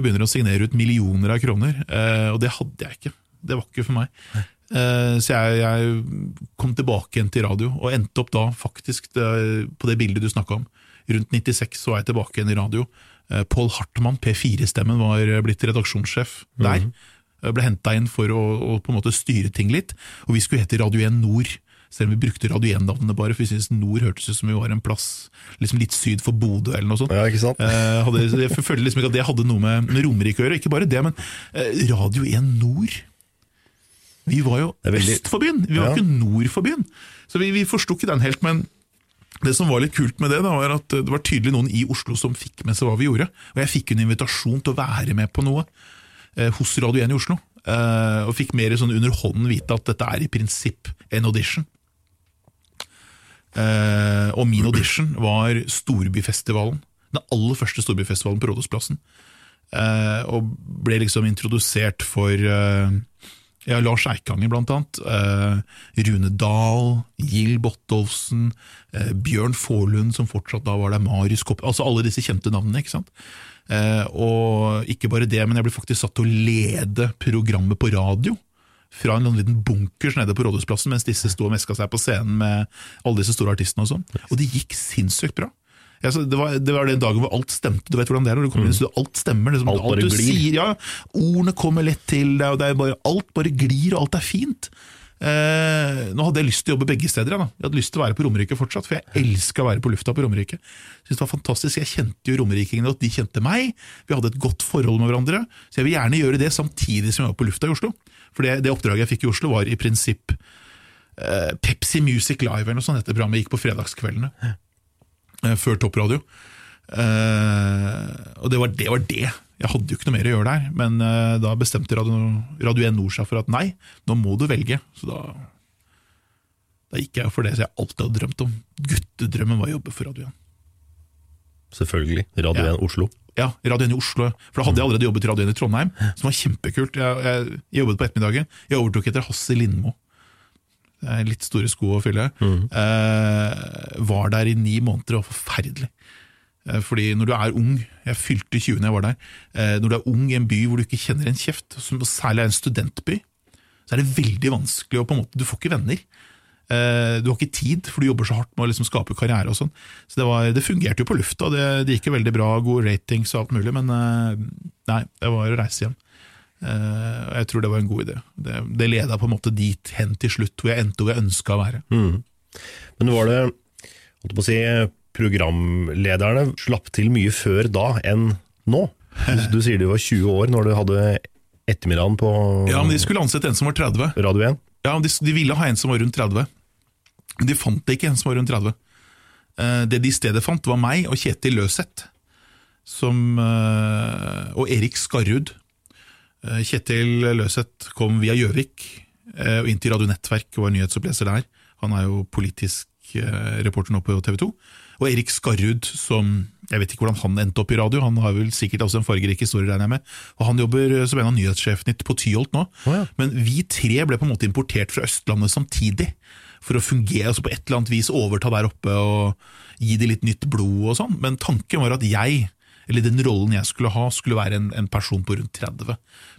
Begynner å signere ut millioner av kroner, eh, og det hadde jeg ikke. Det var ikke for meg. Eh, så jeg, jeg kom tilbake igjen til radio, og endte opp da faktisk på det bildet du snakka om. Rundt 96 så var jeg tilbake igjen i radio. Eh, Pål Hartmann, P4-stemmen, var blitt redaksjonssjef der. Jeg ble henta inn for å, å på en måte styre ting litt, og vi skulle hete Radio 1 Nord. Selv om vi brukte Radio 1-navnet bare, for vi syntes Nord hørtes ut som vi var en plass liksom litt syd for Bodø eller noe sånt. Ja, ikke sant? Eh, hadde, jeg følte liksom ikke at det hadde noe med, med Romerike å gjøre. Ikke bare det, men eh, Radio 1 Nord Vi var jo veldig- øst for byen, vi var Ja. ikke nord for byen. Så vi, vi forsto ikke den helt. Men det som var litt kult med det, da, var at det var tydelig noen i Oslo som fikk med seg hva vi gjorde. Og jeg fikk en invitasjon til å være med på noe eh, hos Radio 1 i Oslo. Eh, og fikk mer sånn under hånden vite at dette er i prinsipp en audition. Eh, og min audition var Storbyfestivalen. Den aller første Storbyfestivalen på Rådhusplassen. Eh, og ble liksom introdusert for eh, ja, Lars Eikanger, blant annet. Rune Dahl, Gild Bottolfsen, eh, Bjørn Forlund, som fortsatt da var der, Marius Kopp Altså alle disse kjente navnene, ikke sant. Og ikke bare det, men jeg ble faktisk satt til å lede programmet på radio. Fra en liten bunkers nede på Rådhusplassen, mens disse sto og meska seg på scenen med alle disse store artistene og sånn. Og det gikk sinnssykt bra. Ja, det, var, det var den dagen hvor alt stemte. Du vet hvordan det er når du kommer inn i studio. Alt stemmer. Liksom, Mm. Alt bare du glir. sier, ja, Ordene kommer lett til deg, og det bare, alt bare glir, og alt er fint. Eh, nå hadde jeg lyst til å jobbe begge steder. Jeg, jeg hadde lyst til å være på Romerike fortsatt, for jeg elska å være på lufta på Romerike. Synes det var fantastisk, Jeg kjente jo romerikingene, og de kjente meg. Vi hadde et godt forhold med hverandre. Så jeg vil gjerne gjøre det samtidig som jeg var på lufta i Oslo. For det, det oppdraget jeg fikk i Oslo, var i prinsipp eh, Pepsi Music Live eller noe sånt. Dette programmet gikk på fredagskveldene. eh, før toppradio. Eh, og det var, det var det. Jeg hadde jo ikke noe mer å gjøre der. Men eh, da bestemte Radio, Radio 1 Nord seg for at nei, nå må du velge. Så da, da gikk jeg for det som jeg alltid hadde drømt om. Guttedrømmen var å jobbe for Radio 1. Selvfølgelig. Radio Ja. 1 Oslo. Ja, Radio 1 i Oslo. For da hadde jeg allerede jobbet i Radio 1 i Trondheim, som var kjempekult. Jeg, jeg, jeg jobbet på ettermiddagen. Jeg overtok etter Hasse Lindmo. Det er litt store sko å fylle. Eh, var der i ni måneder, og forferdelig. Eh, Fordi når du er ung, jeg fylte 20 når jeg var der, eh, når du er ung i en by hvor du ikke kjenner en kjeft, som særlig er en studentby, så er det veldig vanskelig å på en måte, Du får ikke venner. Eh, Du har ikke tid, for du jobber så hardt med å liksom skape karriere. og sånn. Så det, var, det fungerte jo på lufta, det, det gikk jo veldig bra, gode ratings og alt mulig, men nei, det var å reise hjem. Og Jeg tror det var en god idé. Det, det leda på en måte dit hen til slutt, hvor jeg endte hvor jeg ønska å være. Men var det holdt på å si, programlederne slapp til mye før da enn nå? Du, du sier du var 20 år når du hadde ettermiddagen på Ja, men De skulle ansette en som var 30. Radio 1. Ja, de, de ville ha en som var rundt 30. Men de fant ikke en som var rundt 30. Eh, det de i stedet fant, var meg og Kjetil Løseth. Som, eh, og Erik Skarrud. Eh, Kjetil Løseth kom via Gjøvik og inn til Radio Nettverk og var nyhetsoppleser der. Han er jo politisk reporter nå på TV 2. Og Erik Skarrud, som jeg vet ikke hvordan han endte opp i radio, han har vel sikkert også en fargerik historie, regner jeg med. Og Han jobber som en av nyhetssjefene på Tyholt nå. Oh, ja. Men vi tre ble på en måte importert fra Østlandet samtidig, for å fungere, altså på et eller annet vis overta der oppe og gi de litt nytt blod og sånn. Men tanken var at jeg, eller den rollen jeg skulle ha, skulle være en, en person på rundt 30,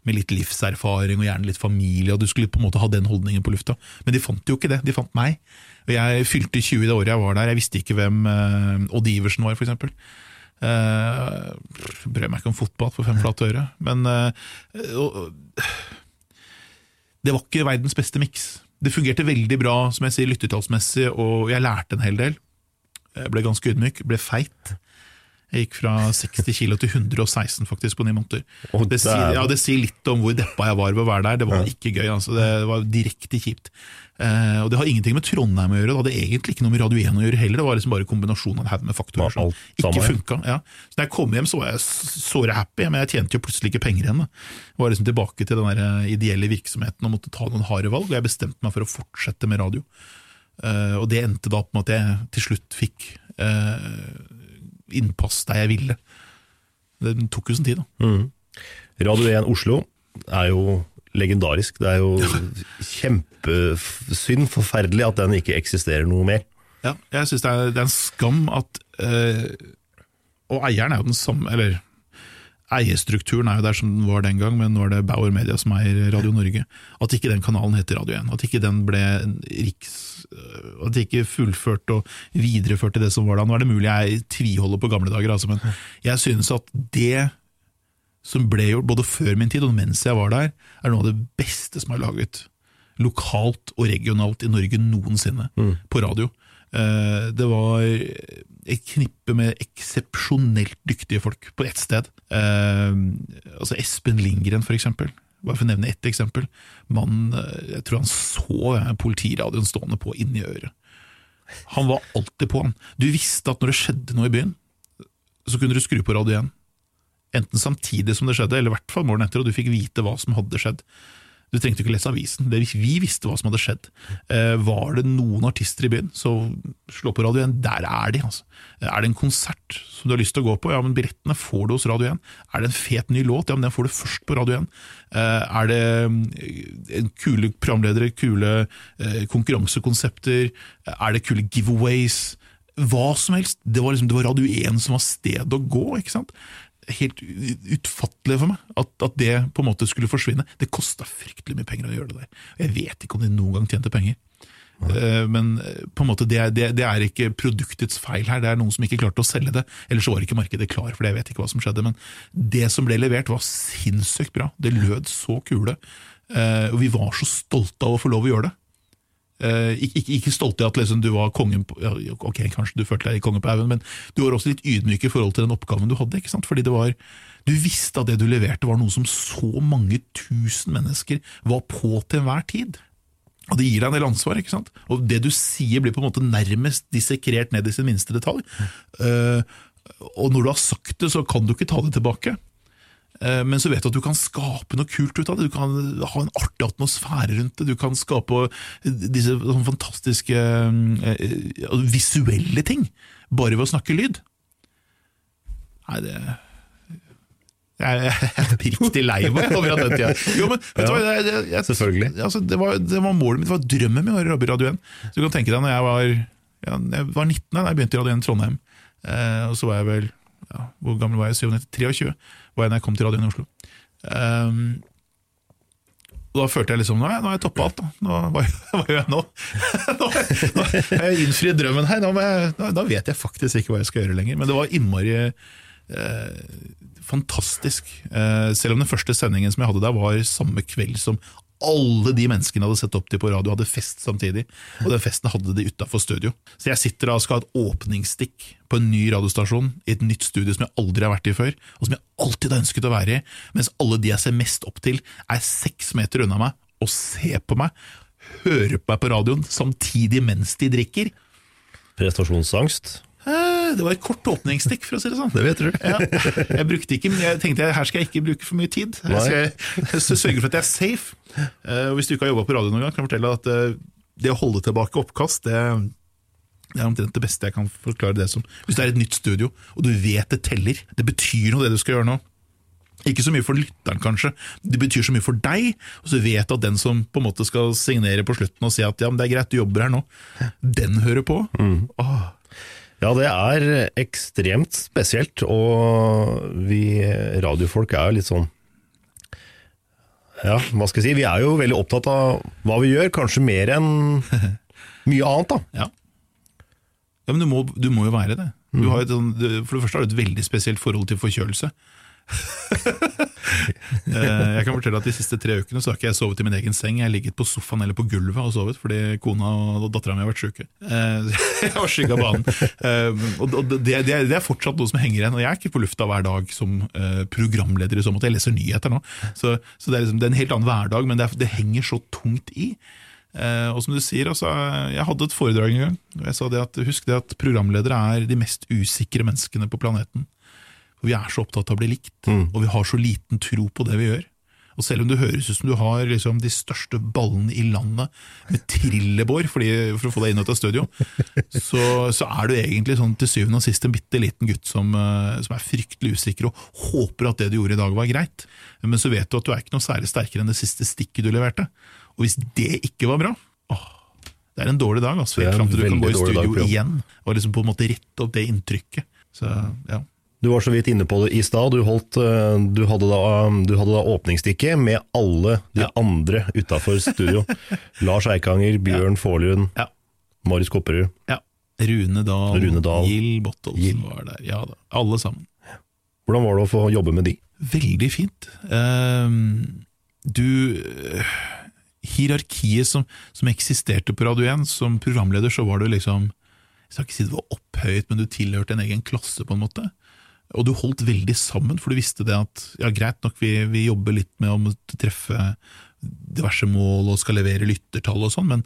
med litt livserfaring og gjerne litt familie, og du skulle på en måte ha den holdningen på lufta. Men de fant jo ikke det, de fant meg. Og jeg fylte 20 det året jeg var der, jeg visste ikke hvem uh, Odd Iversen var, eksempel. Uh, Brød meg ikke om fotball for fem flate øre. Men uh, uh, det var ikke verdens beste miks. Det fungerte veldig bra som jeg sier, lyttertallsmessig, og jeg lærte en hel del. Jeg ble ganske ydmyk, ble feit. Jeg gikk fra 60 kilo til 116 faktisk på ni måneder. Oh, det, sier, ja, det sier litt om hvor deppa jeg var ved å være der. Det var ikke gøy. Altså. Det var direkte kjipt. Eh, og Det har ingenting med Trondheim å gjøre. Det hadde egentlig ikke noe med Radio 1 å gjøre heller. Det var liksom bare kombinasjonen av en haug med faktorer som ikke funka. Ja. Så da jeg kom hjem, så var jeg såre happy, men jeg tjente jo plutselig ikke penger igjen. da. Var liksom tilbake til den der eh, ideelle virksomheten og måtte ta noen harde valg, og jeg bestemte meg for å fortsette med radio. Eh, og det endte da på med at jeg til slutt fikk eh, innpass der jeg ville. Det tok jo sin tid, da. Radio 1 Oslo er jo legendarisk. Det er jo kjempesynd, forferdelig, at den ikke eksisterer noe mer. Ja, jeg syns det, det er en skam at øh, Og eieren er jo den samme, eller eierstrukturen er jo der som den var den gang, men nå er det Bauer Media som eier Radio Norge. At ikke den kanalen heter Radio 1. At ikke den ble riks... øh, At de ikke fullførte og videreførte det som var da. Nå er det mulig jeg tviholder på gamle dager, altså, men jeg synes at det som ble gjort både før min tid og mens jeg var der, er noe av det beste som er laget lokalt og regionalt i Norge noensinne på radio. Eh, Det var et knippe med eksepsjonelt dyktige folk på ett sted. Eh, altså Espen Lindgren, for eksempel. Bare for å nevne ett eksempel. Mannen, eh, jeg tror han så politiradioen stående på inni øret. Han var alltid på, han. Du visste at når det skjedde noe i byen, så kunne du skru på radioen. Enten samtidig som det skjedde, eller i hvert fall morgenen etter, og du fikk vite hva som hadde skjedd. Du trengte ikke lese avisen, det, vi visste hva som hadde skjedd. Eh, var det noen artister i byen, så slå på Radio 1, der er de. Altså. Er det en konsert som du har lyst til å gå på, ja, men billettene får du hos Radio 1. Er det en fet ny låt, ja, men den får du først på Radio 1. Eh, er det mm, en kule programledere, kule eh, konkurransekonsepter, er det kule giveaways, hva som helst. Det var, liksom, det var Radio 1 som var stedet å gå, ikke sant? Helt utfattelig for meg at, at det på en måte skulle forsvinne. Det kosta fryktelig mye penger å gjøre det der. Jeg vet ikke om de noen gang tjente penger. Uh, Men eh, på en måte det, det, det er ikke produktets feil her, det er noen som ikke klarte å selge det. Ellers var ikke markedet klar, for jeg vet ikke hva som skjedde. Men det som ble levert var sinnssykt bra. Det lød så kule. Uh, Og vi var så stolte av å få lov å gjøre det. Eh, ikke, ikke, ikke stolt i at liksom, du var kongen på ja, Ok, kanskje du følte deg konge på haugen, men du var også litt ydmyk i forhold til den oppgaven du hadde. ikke sant? Fordi det var Du visste at det du leverte var noe som så mange tusen mennesker var på til enhver tid. Og det gir deg en del ansvar, ikke sant? Og det du sier blir på en måte nærmest dissekrert ned i sin minste detalj. Uh, og når du har sagt det, så kan du ikke ta det tilbake. Eh, Men så vet du at du kan skape noe kult ut av det. Du kan ha en artig atmosfære rundt det. Du kan skape disse fantastiske eh, visuelle ting bare ved å snakke lyd. Nei, det Jeg er riktig lei meg over at den tida Jo, men vet du hva, jeg, jeg, jeg, Selvfølgelig. Altså, det, var, det var målet mitt, det var drømmen min å jobbe i Radio 1. Så du kan tenke deg når jeg var, ja, jeg var 19 da jeg begynte i Radio 1 i Trondheim, eh, og så var jeg vel ja, Hvor gammel var jeg? 97? 23 var jeg da jeg kom til Radioen i Oslo. Um, og Da følte jeg liksom Nå har jeg, toppa alt. Da. Nå, hva, (laughs) hva gjør jeg nå? (laughs) nå, har jeg innfridd drømmen her. Nå, jeg, da vet jeg faktisk ikke hva jeg skal gjøre lenger. Men det var innmari eh, fantastisk. Eh, selv om den første sendingen som jeg hadde der, var samme kveld som alle de menneskene hadde sett opp til på radio, hadde fest samtidig. Og den festen hadde de utafor studio. Så jeg sitter da og skal ha et åpningsstikk på en ny radiostasjon i et nytt studio som jeg aldri har vært i før, og som jeg alltid har ønsket å være i, mens alle de jeg ser mest opp til, er seks meter unna meg og ser på meg, hører på meg på radioen samtidig mens de drikker. Prestasjonsangst. Eh, Det var et kort åpningsstikk, for å si det sånn. Det vet du. (laughs) Ja, jeg brukte ikke, men jeg tenkte her skal jeg ikke bruke for mye tid. Jeg skal jeg (laughs) sørge for at jeg er safe. Eh, og Hvis du ikke har jobba på radio noen gang, kan jeg fortelle at eh, det å holde tilbake oppkast, det, det er omtrent det beste jeg kan forklare det som. Hvis det er et nytt studio, og du vet det teller, det betyr noe det du skal gjøre nå. Ikke så mye for lytteren, kanskje, det betyr så mye for deg. Og så vet du at den som på en måte skal signere på slutten og si at ja, men det er greit, du jobber her nå, den hører på. Åh, Ja, det er ekstremt spesielt, og vi radiofolk er litt sånn Ja, hva skal jeg si, vi er jo veldig opptatt av hva vi gjør, kanskje mer enn (laughs) mye annet, da. Ja. ja, men du må, du må jo være det. Du har et sånn, for det første har du et veldig spesielt forhold til forkjølelse. (laughs) Eh, jeg kan fortelle at De siste tre ukene så har ikke jeg sovet i min egen seng. Jeg har ligget på sofaen eller på gulvet og sovet fordi kona og dattera mi har vært syke. Eh, (laughs) Jeg har skygga banen. Eh, Og det, er fortsatt noe som henger igjen. Og jeg er ikke på lufta hver dag som programleder i så måte. Jeg leser nyheter nå. Så, liksom, det er en helt annen hverdag, men det, er, henger så tungt i. Og som du sier, altså, Jeg hadde et foredrag en gang. og jeg sa det at Husk det at programledere er de mest usikre menneskene på planeten. Vi er så opptatt av å bli likt, og vi har så liten tro på det vi gjør. Og Selv om det høres ut som du har liksom, de største ballene i landet med trillebår for å få deg inn og ut av studio, så, så er du egentlig sånn, til syvende og sist en bitte liten gutt som, eh, som er fryktelig usikker og håper at det du gjorde i dag var greit. Men så vet du at du er ikke noe særlig sterkere enn det siste stikket du leverte. Og hvis det ikke var bra åh, det er en dårlig dag, altså, helt fram til du kan gå i studio dag igjen og liksom på en måte rette opp det inntrykket. Så ja. Du var så vidt inne på det i stad. Du, eh, du, da- du hadde da åpningsstikket med alle de Ja. andre utafor studio. (laughs) Lars Eikanger, Bjørn Forlund, Ja. Marius Kopperud. Ja. Rune Dahl, Rune Dahl. Gill Bottolsen Gill. var der. Ja da, alle sammen. Hvordan var det å få jobbe med de? Veldig fint. Um, du Hierarkiet som, som eksisterte på Radio 1, som programleder, så var du liksom Jeg skal ikke si det var opphøyet, men du tilhørte en egen klasse, på en måte. Og du holdt veldig sammen, for du visste det at ja, greit nok, vi, vi jobber litt med å treffe diverse mål og skal levere lyttertall og sånn, men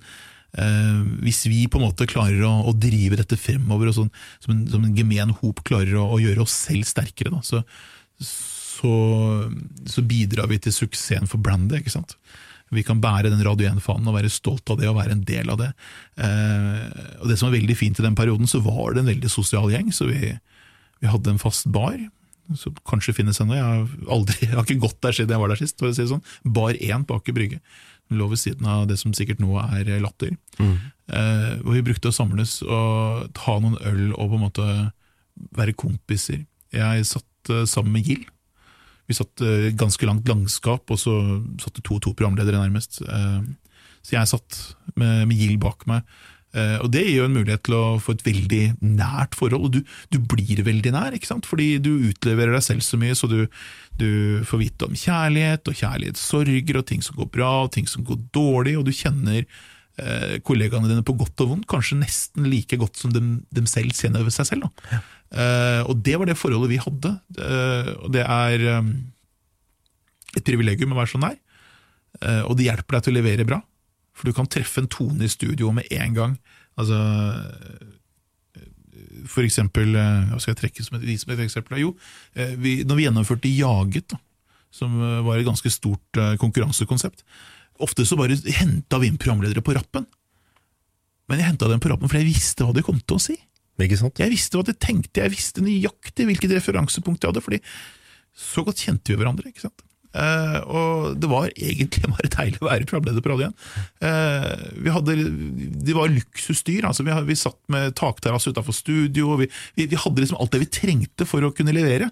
eh, hvis vi på en måte klarer å, å drive dette fremover, og sånn, som, en, som en gemen hop klarer å, å gjøre oss selv sterkere, da, så, så, så bidrar vi til suksessen for brandet. ikke sant? Vi kan bære den Radio 1-fanen og være stolt av det og være en del av det. Eh, og Det som var veldig fint i den perioden, så var det en veldig sosial gjeng. så vi, vi hadde en fast bar, som kanskje finnes ennå. Jeg, (laughs) jeg har ikke gått der siden jeg var der sist. For å si det sånn. Bar 1 på Aker Brygge. Lå ved siden av det som sikkert nå er Latter. Eh, hvor vi brukte å samles og ta noen øl og på en måte være kompiser. Jeg satt eh, sammen med Gild. Vi satt eh, ganske langt langskap, og så satt det to og to programledere nærmest. Eh, så jeg satt med, med Gild bak meg. Eh, og det gir jo en mulighet til å få et veldig nært forhold, og du, du blir veldig nær, ikke sant? fordi du utleverer deg selv så mye, så du, du får vite om kjærlighet og kjærlighetssorger, og ting som går bra og ting som går dårlig, og du kjenner eh, kollegaene dine på godt og vondt, kanskje nesten like godt som dem, dem selv kjenner seg selv. Da. Eh, og det var det forholdet vi hadde, eh, og det er eh, et privilegium å være så nær, eh, og det hjelper deg til å levere bra. For du kan treffe en tone i studio med en gang. Altså, for eksempel, eh, hva skal jeg trekke som et, som et eksempel? Jo, eh, vi, når vi gjennomførte Jaget, da, som eh, var et ganske stort konkurransekonsept, ofte så bare henta vi inn programledere på rappen. Men jeg henta dem på rappen fordi jeg visste hva de kom til å si. Ikke sant? Jeg visste hva de tenkte, jeg visste nøyaktig hvilket referansepunkt de hadde, fordi så godt kjente vi hverandre. ikke sant? Eh, og det var egentlig (laughs) bare deilig å være programleder på radioen. Uh, vi hadde, det var luksusdyr. altså Vi, vi satt med takterrasse utafor studio. vi, vi, vi hadde liksom alt det vi trengte for å kunne levere.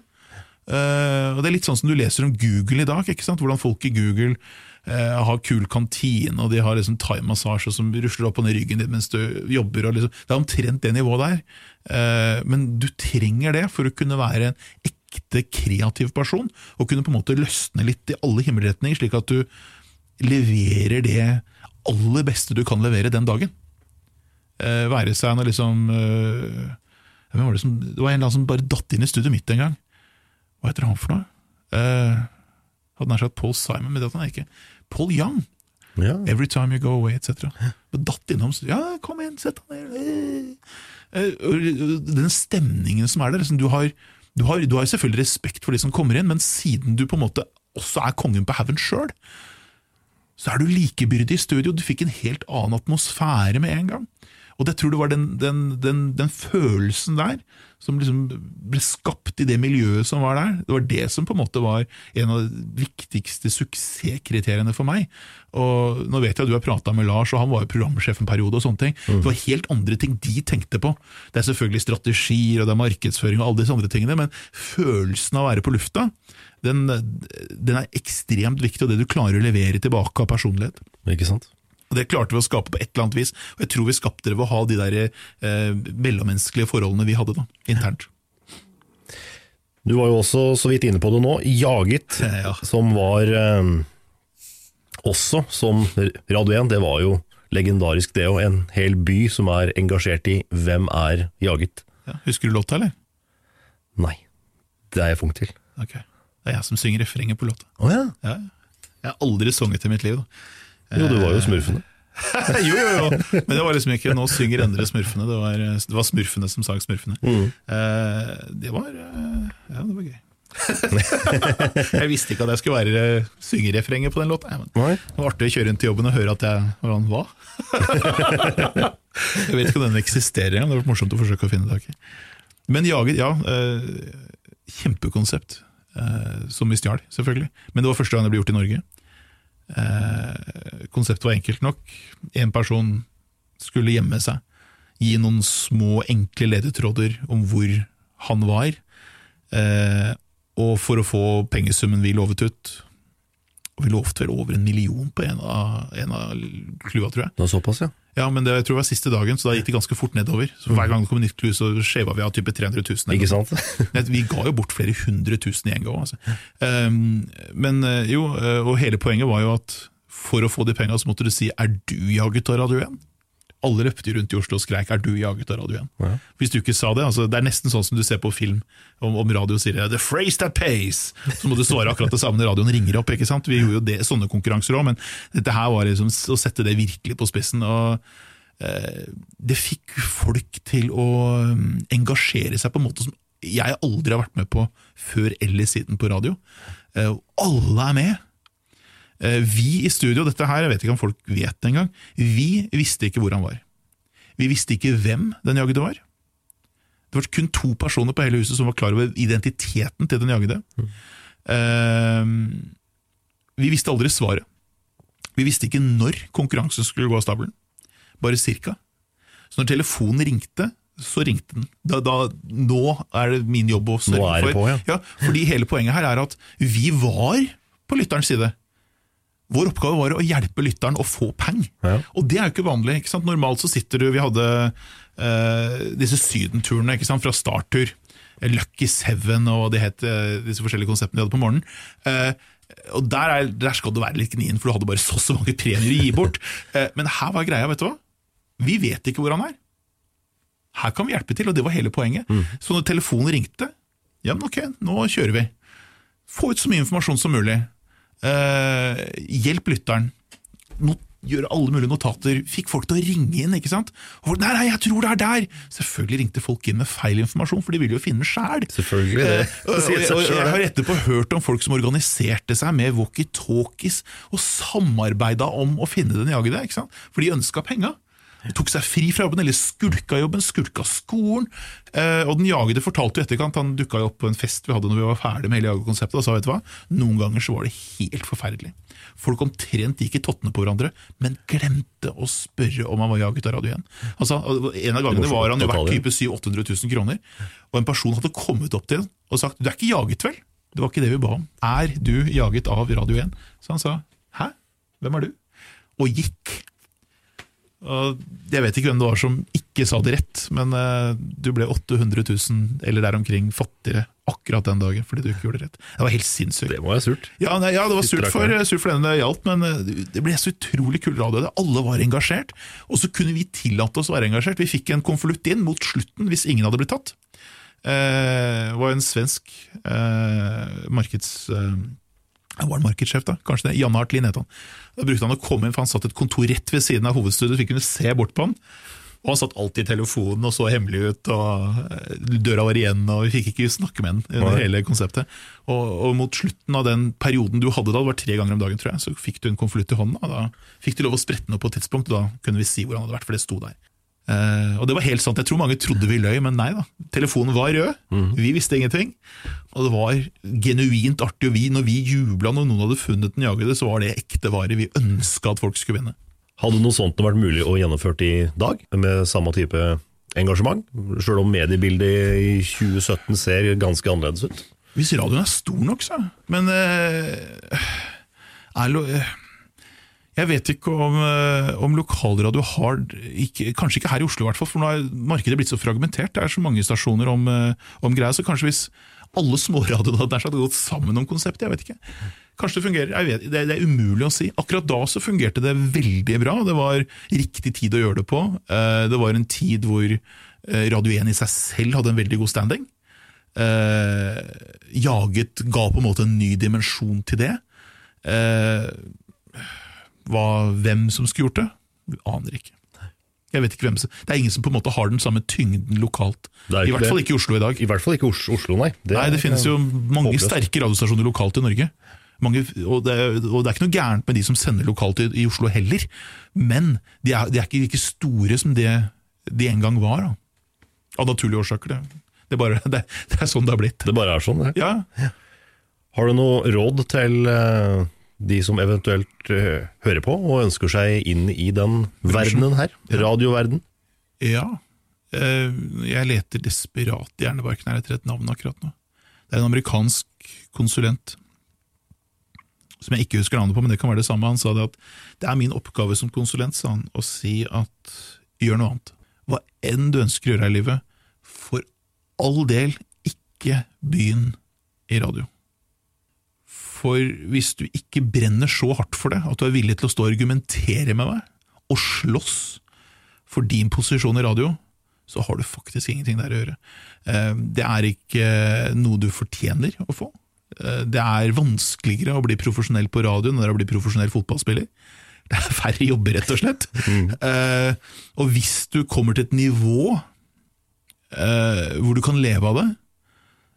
Uh, og Det er litt sånn som du leser om Google i dag. ikke sant? Hvordan folk i Google har kul kantine, og de har liksom thaimassasje som rusler opp og ned ryggen din mens du jobber. Liksom, det er omtrent det nivået der. Men du trenger det for å kunne være en ekte kreativ person, og kunne på en måte løsne litt i alle himmelretninger, slik at du leverer det aller beste du kan levere den dagen. Eh, være seg når liksom eh, var det, som, det var en eller annen som bare datt inn i studioet mitt en gang. Hva heter han for noe? Eh, hadde nær sagt Paul Simon, men det hadde han ikke. Paul Young. Ja. Every time you go away, etc. Datt innom. Ja, kom igjen, sett deg ned. Eh, og Den stemningen som er der. liksom, Du har, du, har, du har selvfølgelig respekt for de som kommer inn, men siden du på en måte også er kongen på haugen sjøl, så er du likebyrdig i studio. Du fikk en helt annen atmosfære med en gang. Og det tror du var den, den, den, den følelsen der som liksom ble skapt i det miljøet som var der. Det var det som på en måte var en av de viktigste suksesskriteriene for meg. Og Nå vet jeg at du har prata med Lars, og han var jo programsjef en periode. og sånne ting. Det var helt andre ting de tenkte på. Det er selvfølgelig strategier og det er markedsføring og alle disse andre tingene, men følelsen av å være på lufta, den, den er ekstremt viktig, og det du klarer å levere tilbake av personlighet. Ikke sant? Og Det klarte vi å skape på et eller annet vis, og jeg tror vi skapte det ved å ha de der eh, mellommenneskelige forholdene vi hadde da, internt. Du var jo også så vidt inne på det nå, Jaget, Ja. som var eh, også som Radio 1, det var jo legendarisk det, og en hel by som er engasjert i Hvem er jaget? Ja, husker du låta, eller? Nei, det er jeg funk til. Ok. Det er jeg som synger refrenget på låta. Å ja. Ja. Jeg har aldri sunget i mitt liv. da. Jo, du var jo smurfene. (laughs) jo, jo, jo, men det var liksom ikke 'nå synger Endre smurfene', det var, det var smurfene som sang smurfene. Mm. det var eh, Ja, det var gøy. (laughs) jeg visste ikke at jeg skulle være eh, syngerefrenget på den låta. det var artig å kjøre inn til jobben og høre at jeg Hvordan hva? (laughs) jeg vet ikke om den eksisterer engang, det var morsomt å forsøke å finne tak i. Men Jaget, ja. Eh, kjempekonsept. Eh, som vi stjal, selvfølgelig. Men det var første gang det ble gjort i Norge. Eh, konseptet var enkelt nok. En person skulle gjemme seg, gi noen små, enkle ledetråder om hvor han var, eh, og for å få pengesummen vi lovet ut Og vi lovte vel over en million på en av, en av klua, tror jeg. Det var såpass, ja. Ja, men det jeg tror jeg var siste dagen, så da gikk det ganske fort nedover. Så Hver gang det kom en nytt klu, så skjeva vi av type 300 000. eller Ikke sant? (laughs) Vi ga jo bort flere hundre tusen i en gang. Altså. Um, men eh, jo, eh, og hele poenget var jo at for å få de penga, så måtte du si 'er du jaget av Radio 1'? Alle løpte rundt i Oslo og skreik 'er du jaget av Radio 1'? Hvis du ikke sa det, altså det er nesten sånn som du ser på film om, om radio sier 'the phrase that pays', så må du svare akkurat det samme når radioen ringer opp. ikke sant? Vi gjorde jo det, sånne konkurranser òg, men dette her var liksom å sette det virkelig på spissen. og eh, det fikk folk til å mm, engasjere seg på en måte som jeg aldri har vært med på før eller siden på radio. Eh, alle er med. Eh, Vi i studio, dette her, jeg vet ikke om folk vet det engang, vi visste ikke hvor han var. Vi visste ikke hvem den jagede var. Det var kun to personer på hele huset som var klar over identiteten til den jagede. Mm. Uh, Vi visste aldri svaret. Vi visste ikke når konkurransen skulle gå av stabelen, bare cirka. Så når telefonen ringte, så ringte den. Da, da, nå er det min jobb å sørge for på, ja. ja, fordi hele poenget her er at vi var på lytterens side. Vår oppgave var å hjelpe lytteren å få peng. Ja. Og det er jo ikke vanlig. ikke sant? Normalt så sitter du Vi hadde uh, disse sydenturene ikke sant? fra starttur. Lucky Seven og de het eh, disse forskjellige konseptene de hadde på morgenen. Uh, og der, er, der skal du være litt gnien, for du hadde bare så så mange premier å gi bort. (laughs) Men her var greia, vet du hva? Vi vet ikke hvor han er. Her kan vi hjelpe til, og det var hele poenget. Så når telefonen ringte, ja, men ok, nå kjører vi. Få ut så mye informasjon som mulig. Eh, hjelp lytteren. Not gjøre alle mulige notater. Fikk folk til å ringe inn. ikke sant? Og nei, nei, jeg tror det er der! Selvfølgelig ringte folk inn med feil informasjon, for de ville jo finne sjæl. Eh, (laughs) og, og, jeg har etterpå hørt om folk som organiserte seg med walkietalkies og samarbeida om å finne den jagede, ikke sant? for de ønska penga. Tok seg fri fra jobben, eller skulka jobben, skulka skolen. Eh, og den jagede fortalte jo etterkant, han dukka jo opp på en fest vi hadde når vi var ferdig med hele jagekonseptet, og sa vet du hva, noen ganger så var det helt forferdelig. Folk omtrent gikk i tottene på hverandre, men glemte å spørre om han var jaget av Radio 1. Altså, en av gangene var han jo verdt type 700 000-800 000 kroner, og en person hadde kommet opp til ham og sagt 'du er ikke jaget, vel?' Det var ikke det vi ba om. 'Er du jaget av Radio 1?' Så han sa 'hæ, hvem er du?' Og gikk. Jeg vet ikke hvem det var som ikke sa det rett, men eh, du ble 800 000 eller der omkring fattigere akkurat den dagen fordi du ikke gjorde det rett. Det var helt sinnssykt. Det må være surt. Ja, nei, ja, det var surt for, surt for den det gjaldt, men eh, det ble så utrolig kul radio. det. Alle var engasjert, og så kunne vi tillate oss å være engasjert. Vi fikk en konvolutt inn mot slutten hvis ingen hadde blitt tatt. Eh, det var en svensk markeds... Han var en markedssjef, da, kanskje det. Janne Hartlin het han. Da brukte han å komme inn, for han satt et kontor rett ved siden av hovedstudiet, så vi kunne se bort på han. Og han satt alltid i telefonen og så hemmelig ut, og eh, døra var igjen, og vi fikk ikke snakke med han under hele konseptet. Og, og mot slutten av den perioden du hadde da, det var tre ganger om dagen, tror jeg, så fikk du en konvolutt i hånda. og Da fikk du lov å sprette den opp på et tidspunkt, og da kunne vi si hvor han hadde vært, for det sto der. Eh, og det var helt sant. Jeg tror mange trodde vi løy, men nei da. Telefonen var rød. Vi visste ingenting. Og det var genuint artig. Og vi, når vi jubla når noen hadde funnet den jagede, så var det ekte vare. Vi ønska at folk skulle vinne. Hadde noe sånt vært mulig å gjennomføre i dag, med samme type engasjement? Sjøl om mediebildet i 2017 ser ganske annerledes ut? Hvis radioen er stor nok, så. Men uh, er lo, eh, Jeg vet ikke om, eh, om lokalradio har ikke, Kanskje ikke her i Oslo, i hvert fall, for nå er markedet blitt så fragmentert. Det er så mange stasjoner om, eh, om greia. Så kanskje hvis alle småradioene hadde nær gått sammen om konseptet, jeg vet ikke. Kanskje det fungerer, jeg vet, det, det er umulig å si. Akkurat da så fungerte det veldig bra. Det var riktig tid å gjøre det på. Eh, Det var en tid hvor Radio 1 i seg selv hadde en veldig god standing. Jaget ga på en måte en ny dimensjon til det. Hva, hvem som skulle gjort det? Aner ikke. Jeg vet ikke hvem som, Det er ingen som på en måte har den samme tyngden lokalt. I hvert hvert fall ikke i Oslo i dag. I hvert fall ikke Os- Oslo, nei. Nei, det finnes jo mange håpløst. sterke radiostasjoner lokalt i Norge. Mange, og, det, og det er ikke noe gærent med de som sender lokalt i, i Oslo heller, men de er, de er ikke like store som det de en gang var. Da. Av naturlige årsaker. Det, det, bare, (laughs) det, det er sånn det har blitt. Det bare er sånn. det. Ja, Har du noe råd til eh, de som eventuelt uh, hører på og ønsker seg inn i den verdenen her? Radioverden? ja. Uh, Jeg leter desperat i hjernebarken her etter et navn akkurat nå. Det er en amerikansk konsulent som jeg ikke husker navnet på, men det kan være det samme. Han sa det at det er min oppgave som konsulent sa han, å si at gjør noe annet. Hva enn du ønsker å gjøre her i livet, for all del ikke begynn i radio. For hvis du ikke brenner så hardt for det, at du er villig til å stå og argumentere med meg, og slåss for din posisjon i radio, så har du faktisk ingenting der å gjøre. Eh, Det er ikke noe du fortjener å få. Eh, Det er vanskeligere å bli profesjonell på radio enn å bli profesjonell fotballspiller. (laughs) Det er færre jobber, rett og slett. Eh, Og hvis du kommer til et nivå hvor du kan leve av det,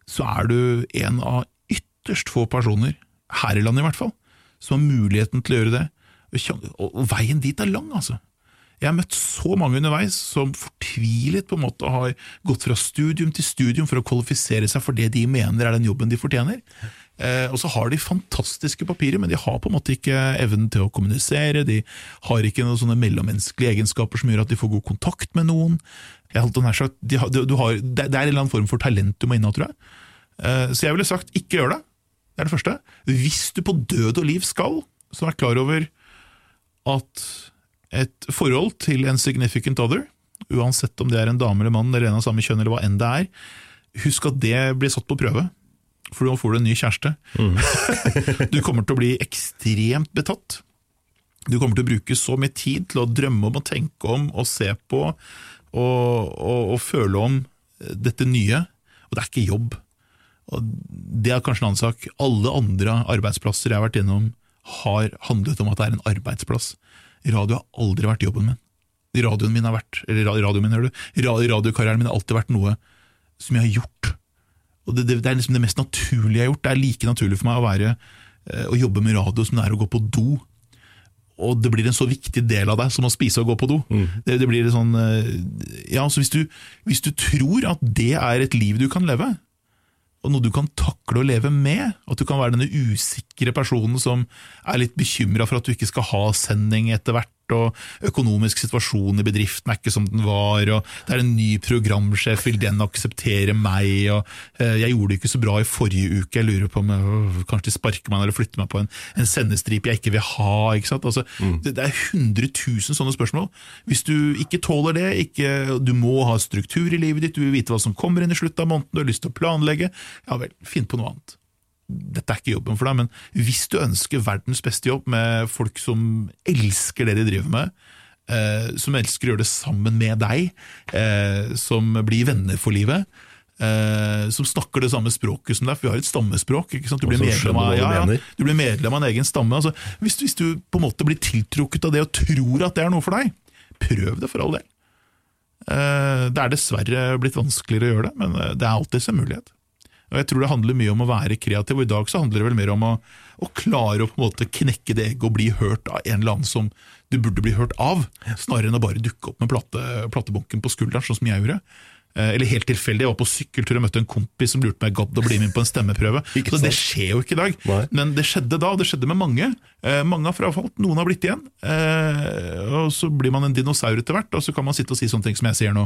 så er du en av ytterst få personer, her i landet i hvert fall, som har muligheten til å gjøre det. Og veien dit er lang, altså. Jeg har møtt så mange underveis som fortvilet på en måte har gått fra studium til studium for å kvalifisere seg for det de mener er den jobben de fortjener. Eh, og så har de fantastiske papirer, men de har på en måte ikke evnen til å kommunisere. De har ikke noen sånne mellommenneskelige egenskaper som gjør at de får god kontakt med noen. Jeg holdt sagt, de har, du har, det, er en eller annen form for talent du må inneha, tror jeg. Eh, så jeg ville sagt ikke gjør det. Det er det første. Hvis du på død og liv skal, så vær klar over at et forhold til en significant other, uansett om det er en dame eller mann eller en av samme kjønn eller hva enn det er, husk at det blir satt på prøve. For nå får du en ny kjæreste. (laughs) du kommer til å bli ekstremt betatt. Du kommer til å bruke så mye tid til å drømme om og tenke om og se på og, og, og føle om dette nye, og det er ikke jobb. Og det er kanskje en annen sak. Alle andre arbeidsplasser jeg har vært innom, har handlet om at det er en arbeidsplass. Radio har aldri vært jobben min. Radioen min har vært, eller radioen min, hører du, radiokarrieren min har alltid vært noe som jeg har gjort. Og det, det, det er liksom det mest naturlige jeg har gjort. Det er like naturlig for meg å være eh, å jobbe med radio som det er å gå på do. Og det blir en så viktig del av deg som å spise og gå på do. Det, det blir sånn, eh, ja, så hvis du, hvis du tror at det er et liv du kan leve, og noe du kan takle å leve med. At du kan være denne usikre personen som er litt bekymra for at du ikke skal ha sending etter hvert, og økonomisk situasjon i bedriften er ikke som den var, og det er en ny programsjef, vil den akseptere meg, og eh, jeg gjorde det ikke så bra i forrige uke, jeg lurer på om øh, kanskje de sparker meg eller flytter meg på en, en sendestripe jeg ikke vil ha. ikke? Altså, det, det er 100 000 sånne spørsmål. Hvis du ikke tåler det, ikke, du må ha struktur i livet ditt, du vil vite hva som kommer inn i slutten av måneden, du har lyst til å planlegge, ja vel, finn på noe annet dette er ikke jobben for deg, men hvis du ønsker verdens beste jobb med folk som elsker det de driver med, eh, som elsker å gjøre det sammen med deg, eh, som blir venner for livet, eh, som snakker det samme språket som deg, for vi har et stammespråk. ikke sant? Du blir medlem av, ja, ja, du blir medlem av en egen stamme. Altså, hvis, hvis du på en måte blir tiltrukket av det og tror at det er noe for deg, prøv det for all del. Eh, Det er dessverre blitt vanskeligere å gjøre det, men eh, det er alltids en mulighet. Og Jeg tror det handler mye om å være kreativ, og i dag så handler det vel mer om å, å klare å på en måte knekke det egget og bli hørt av en eller annen som du burde bli hørt av, snarere enn å bare dukke opp med plate, platebunken på skulderen, sånn som jeg gjorde. Eh, Eller helt tilfeldig, jeg var på sykkeltur og møtte en kompis som lurte meg gadd å bli med på en stemmeprøve. Så det skjer jo ikke i dag. Nei. Men det skjedde da, og det skjedde med mange. Eh, mange har frafalt, noen har blitt igjen. Eh, og så blir man en dinosaur etter hvert, og så kan man sitte og si sånne ting som jeg sier nå.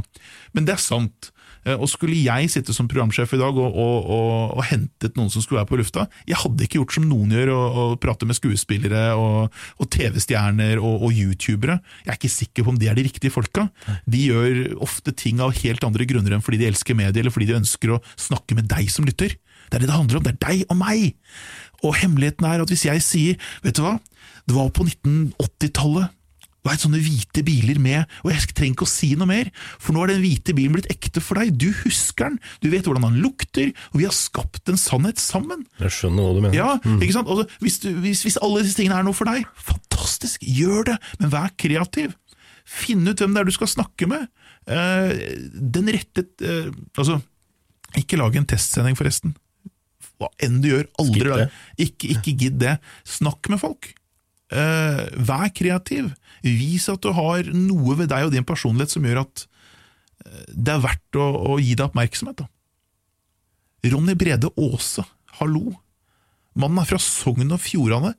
Men det er sant. Eh, og skulle jeg sitte som programsjef i dag og, og, og, og hentet noen som skulle være på lufta, jeg hadde ikke gjort som noen gjør, og, og prate med skuespillere og, TV-stjerner og, youtubere. Jeg er ikke sikker på om de er de riktige folka. De gjør ofte ting av helt andre grunner enn fordi de elsker medier, eller fordi de ønsker å snakke med deg som lytter. Det er det det handler om, det er deg og meg! Og hemmeligheten er at hvis jeg sier, vet du hva, det var på 1980-tallet, var sånne hvite biler med, og jeg trenger ikke å si noe mer, for nå er den hvite bilen blitt ekte for deg, du husker den, du vet hvordan han lukter, og vi har skapt en sannhet sammen. Jeg skjønner hva du mener. Ja, ikke sant? Altså, hvis, du, hvis, hvis alle disse tingene er noe for deg, fantastisk, gjør det, men vær kreativ. Finn ut hvem det er du skal snakke med. Eh, den rette eh, Altså, ikke lag en testsending, forresten. Hva enn du gjør, aldri lag ikke, ikke gidd det. Snakk med folk. Eh, vær kreativ. Vis at du har noe ved deg og din personlighet som gjør at eh, det er verdt å, å gi deg oppmerksomhet. Da. Ronny Brede Aase, hallo. Mannen er fra Sogn og Fjordane.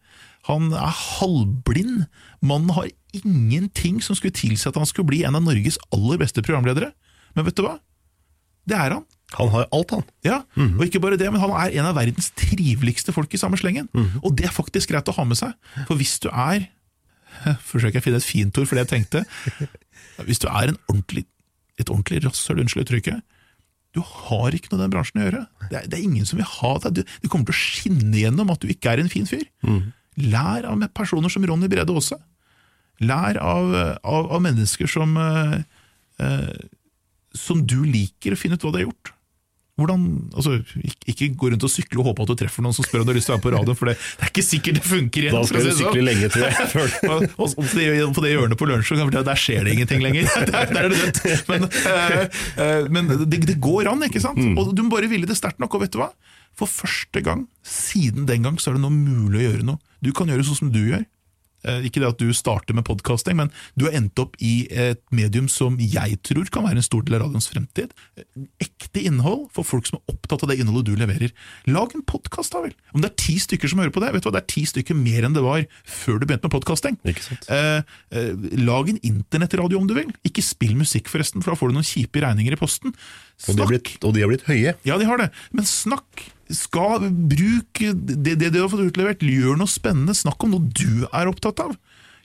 Han er halvblind. Mannen har ingenting som skulle tilsi at han skulle bli en av Norges aller beste programledere. Men vet du hva? Det er han. Han har alt, han. Ja, Og ikke bare det, men han er en av verdens triveligste folk i samme slengen. Og det er faktisk greit å ha med seg. For hvis du er (laughs) Forsøker jeg å finne et fint ord for det jeg tenkte. (laughs) Hvis du er en ordentlig, et ordentlig rasshøl, unnskyld uttrykket, du har ikke noe i den bransjen å gjøre. Det er, det er ingen som vil ha deg. Du, det kommer til å skinne gjennom at du ikke er en fin fyr. Lær av personer som Ronny Brede Aase. Lær av, av, av mennesker som, eh, eh, som du liker, og finn ut hva de har gjort. Hvordan, altså, ikke, gå rundt og sykle og håpe at du treffer noen som spør om du har lyst til å være på radioen, for det, det er ikke sikkert det funker igjen. Da skal du si det sånn. sykle lenge, til jeg. (laughs) Og, og, og på, det, på det hjørnet på lunsj, der, skjer det ingenting lenger. (laughs) Der, der er det dødt. Men, uh, uh, men det, det går an, ikke sant? Og du må bare ville det sterkt nok. Og vet du hva? For første gang siden den gang så er det nå mulig å gjøre noe. Du kan gjøre sånn som du gjør. Eh, Ikke det at du starter med podkasting, men du har endt opp i et medium som jeg tror kan være en stor del av radioens fremtid. Eh, Ekte innhold for folk som er opptatt av det innholdet du leverer. Lag en podkast, da vel! Om det er ti stykker som hører på det, vet du hva, det er ti stykker mer enn det var før du begynte med podkasting. Eh, eh, lag en internettradio om du vil. Ikke spill musikk, forresten, for da får du noen kjipe regninger i posten. Og de, har blitt, og de har blitt høye. Ja, de har det. Men snakk. Skal Bruk det, det du har fått utlevert. Gjør noe spennende. Snakk om noe du er opptatt av.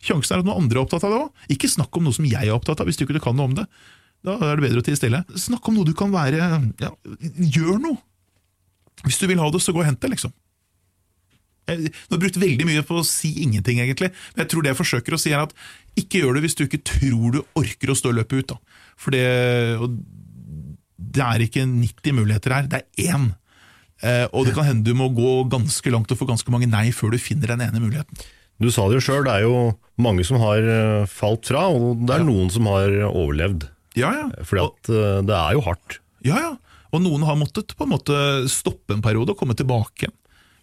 Sjansen er at noen andre er opptatt av det òg. Ikke snakk om noe som jeg er opptatt av, hvis du ikke kan noe om det. Da er det bedre å tie stille. Snakk om noe du kan være ja, Gjør noe! Hvis du vil ha det, så gå og hent det, liksom. Jeg nå har brukt veldig mye på å si ingenting, egentlig. Men jeg tror det jeg forsøker å si, er at ikke gjør det hvis du ikke tror du orker å stå løpet ut. Da. For det, det er ikke 90 muligheter her, det er én. Eh, og det kan hende du må gå ganske langt og få ganske mange nei før du finner den ene muligheten. Du sa det jo sjøl, det er jo mange som har eh, falt fra, og det er noen som har overlevd. Ja, ja. Fordi at eh, det er jo hardt. Ja, ja. Og noen har måttet på en måte stoppe en periode og komme tilbake.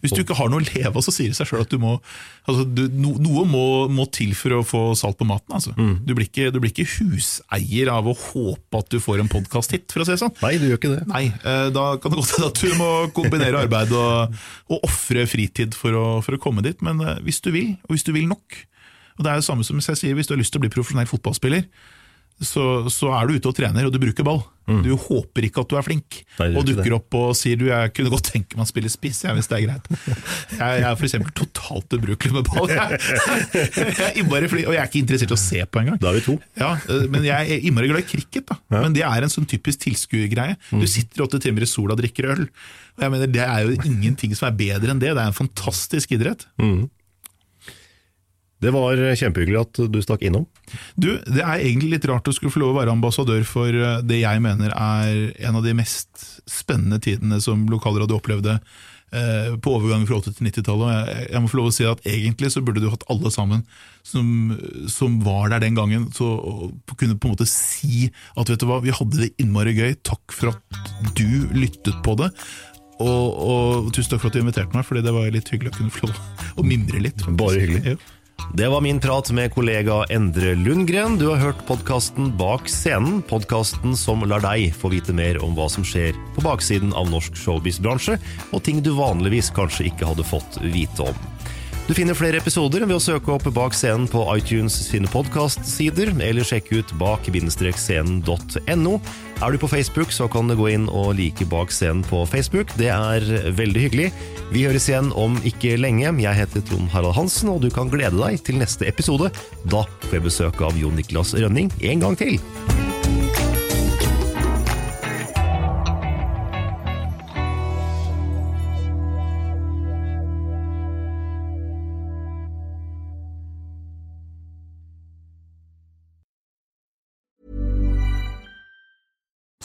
Hvis du ikke har noe å leve av, så sier det seg sjøl at du må altså, du, no, Noe må, må til for å få salt på maten. Altså. Du, blir ikke, du blir ikke huseier av å håpe at du får en podkast-hit, for å si det sånn. Nei, du gjør ikke det. Nei, eh, da kan det godt hende at du må kombinere arbeid og, og ofre fritid for å, for å komme dit. Men eh, hvis du vil, og hvis du vil nok og Det er det samme som jeg sier, hvis du har lyst til å bli profesjonell fotballspiller, så, så er du ute og trener, og du bruker ball. Du håper ikke at du er flink, Nei, og dukker det. opp og sier du, jeg kunne godt tenke meg å spille spiss, jeg, hvis det er greit. (laughs) Jeg, jeg er eksempel totalt ubrukelig med ball. Jeg, (laughs) jeg er innmari flink, og jeg er ikke interessert i å se på engang. Da er vi to. Ja, eh, men jeg er innmari glad i cricket. da Men det er en sånn typisk tilskuergreie. Du sitter åtte timer i sola og drikker øl. Og jeg mener, Det er jo ingenting som er bedre enn det. Det er en fantastisk idrett. Det var kjempehyggelig at du stakk innom. Du, Det er egentlig litt rart å skulle få lov å være ambassadør for eh, det jeg mener er en av de mest spennende tidene som lokalradio opplevde eh, på overgangen fra 80- til 90-tallet. jeg, må få lov å si at Egentlig så burde du hatt alle sammen som, som var der den gangen, så kunne på en måte si at vet du hva, vi hadde det innmari gøy, takk for at du lyttet på det. Og, og tusen takk for at du inviterte meg, Fordi det var litt hyggelig å kunne få lov å mimre litt. Bare hyggelig. Ja. Det var min prat med kollega Endre Lundgren. Du har hørt podkasten Bak scenen, podkasten som lar deg få vite mer om hva som skjer på baksiden av norsk showbiz-bransje, og ting du vanligvis kanskje ikke hadde fått vite om. Du finner flere episoder ved å søke opp Bak scenen på iTunes sine podkastsider, eller sjekke ut bak-scenen.no. Er du på Facebook, så kan du gå inn og like Bak scenen på Facebook. Det er veldig hyggelig. Vi høres igjen om ikke lenge. Jeg heter Trond Harald Hansen, og du kan glede deg til neste episode. Da får jeg besøk av Jon Niklas Rønning en gang til.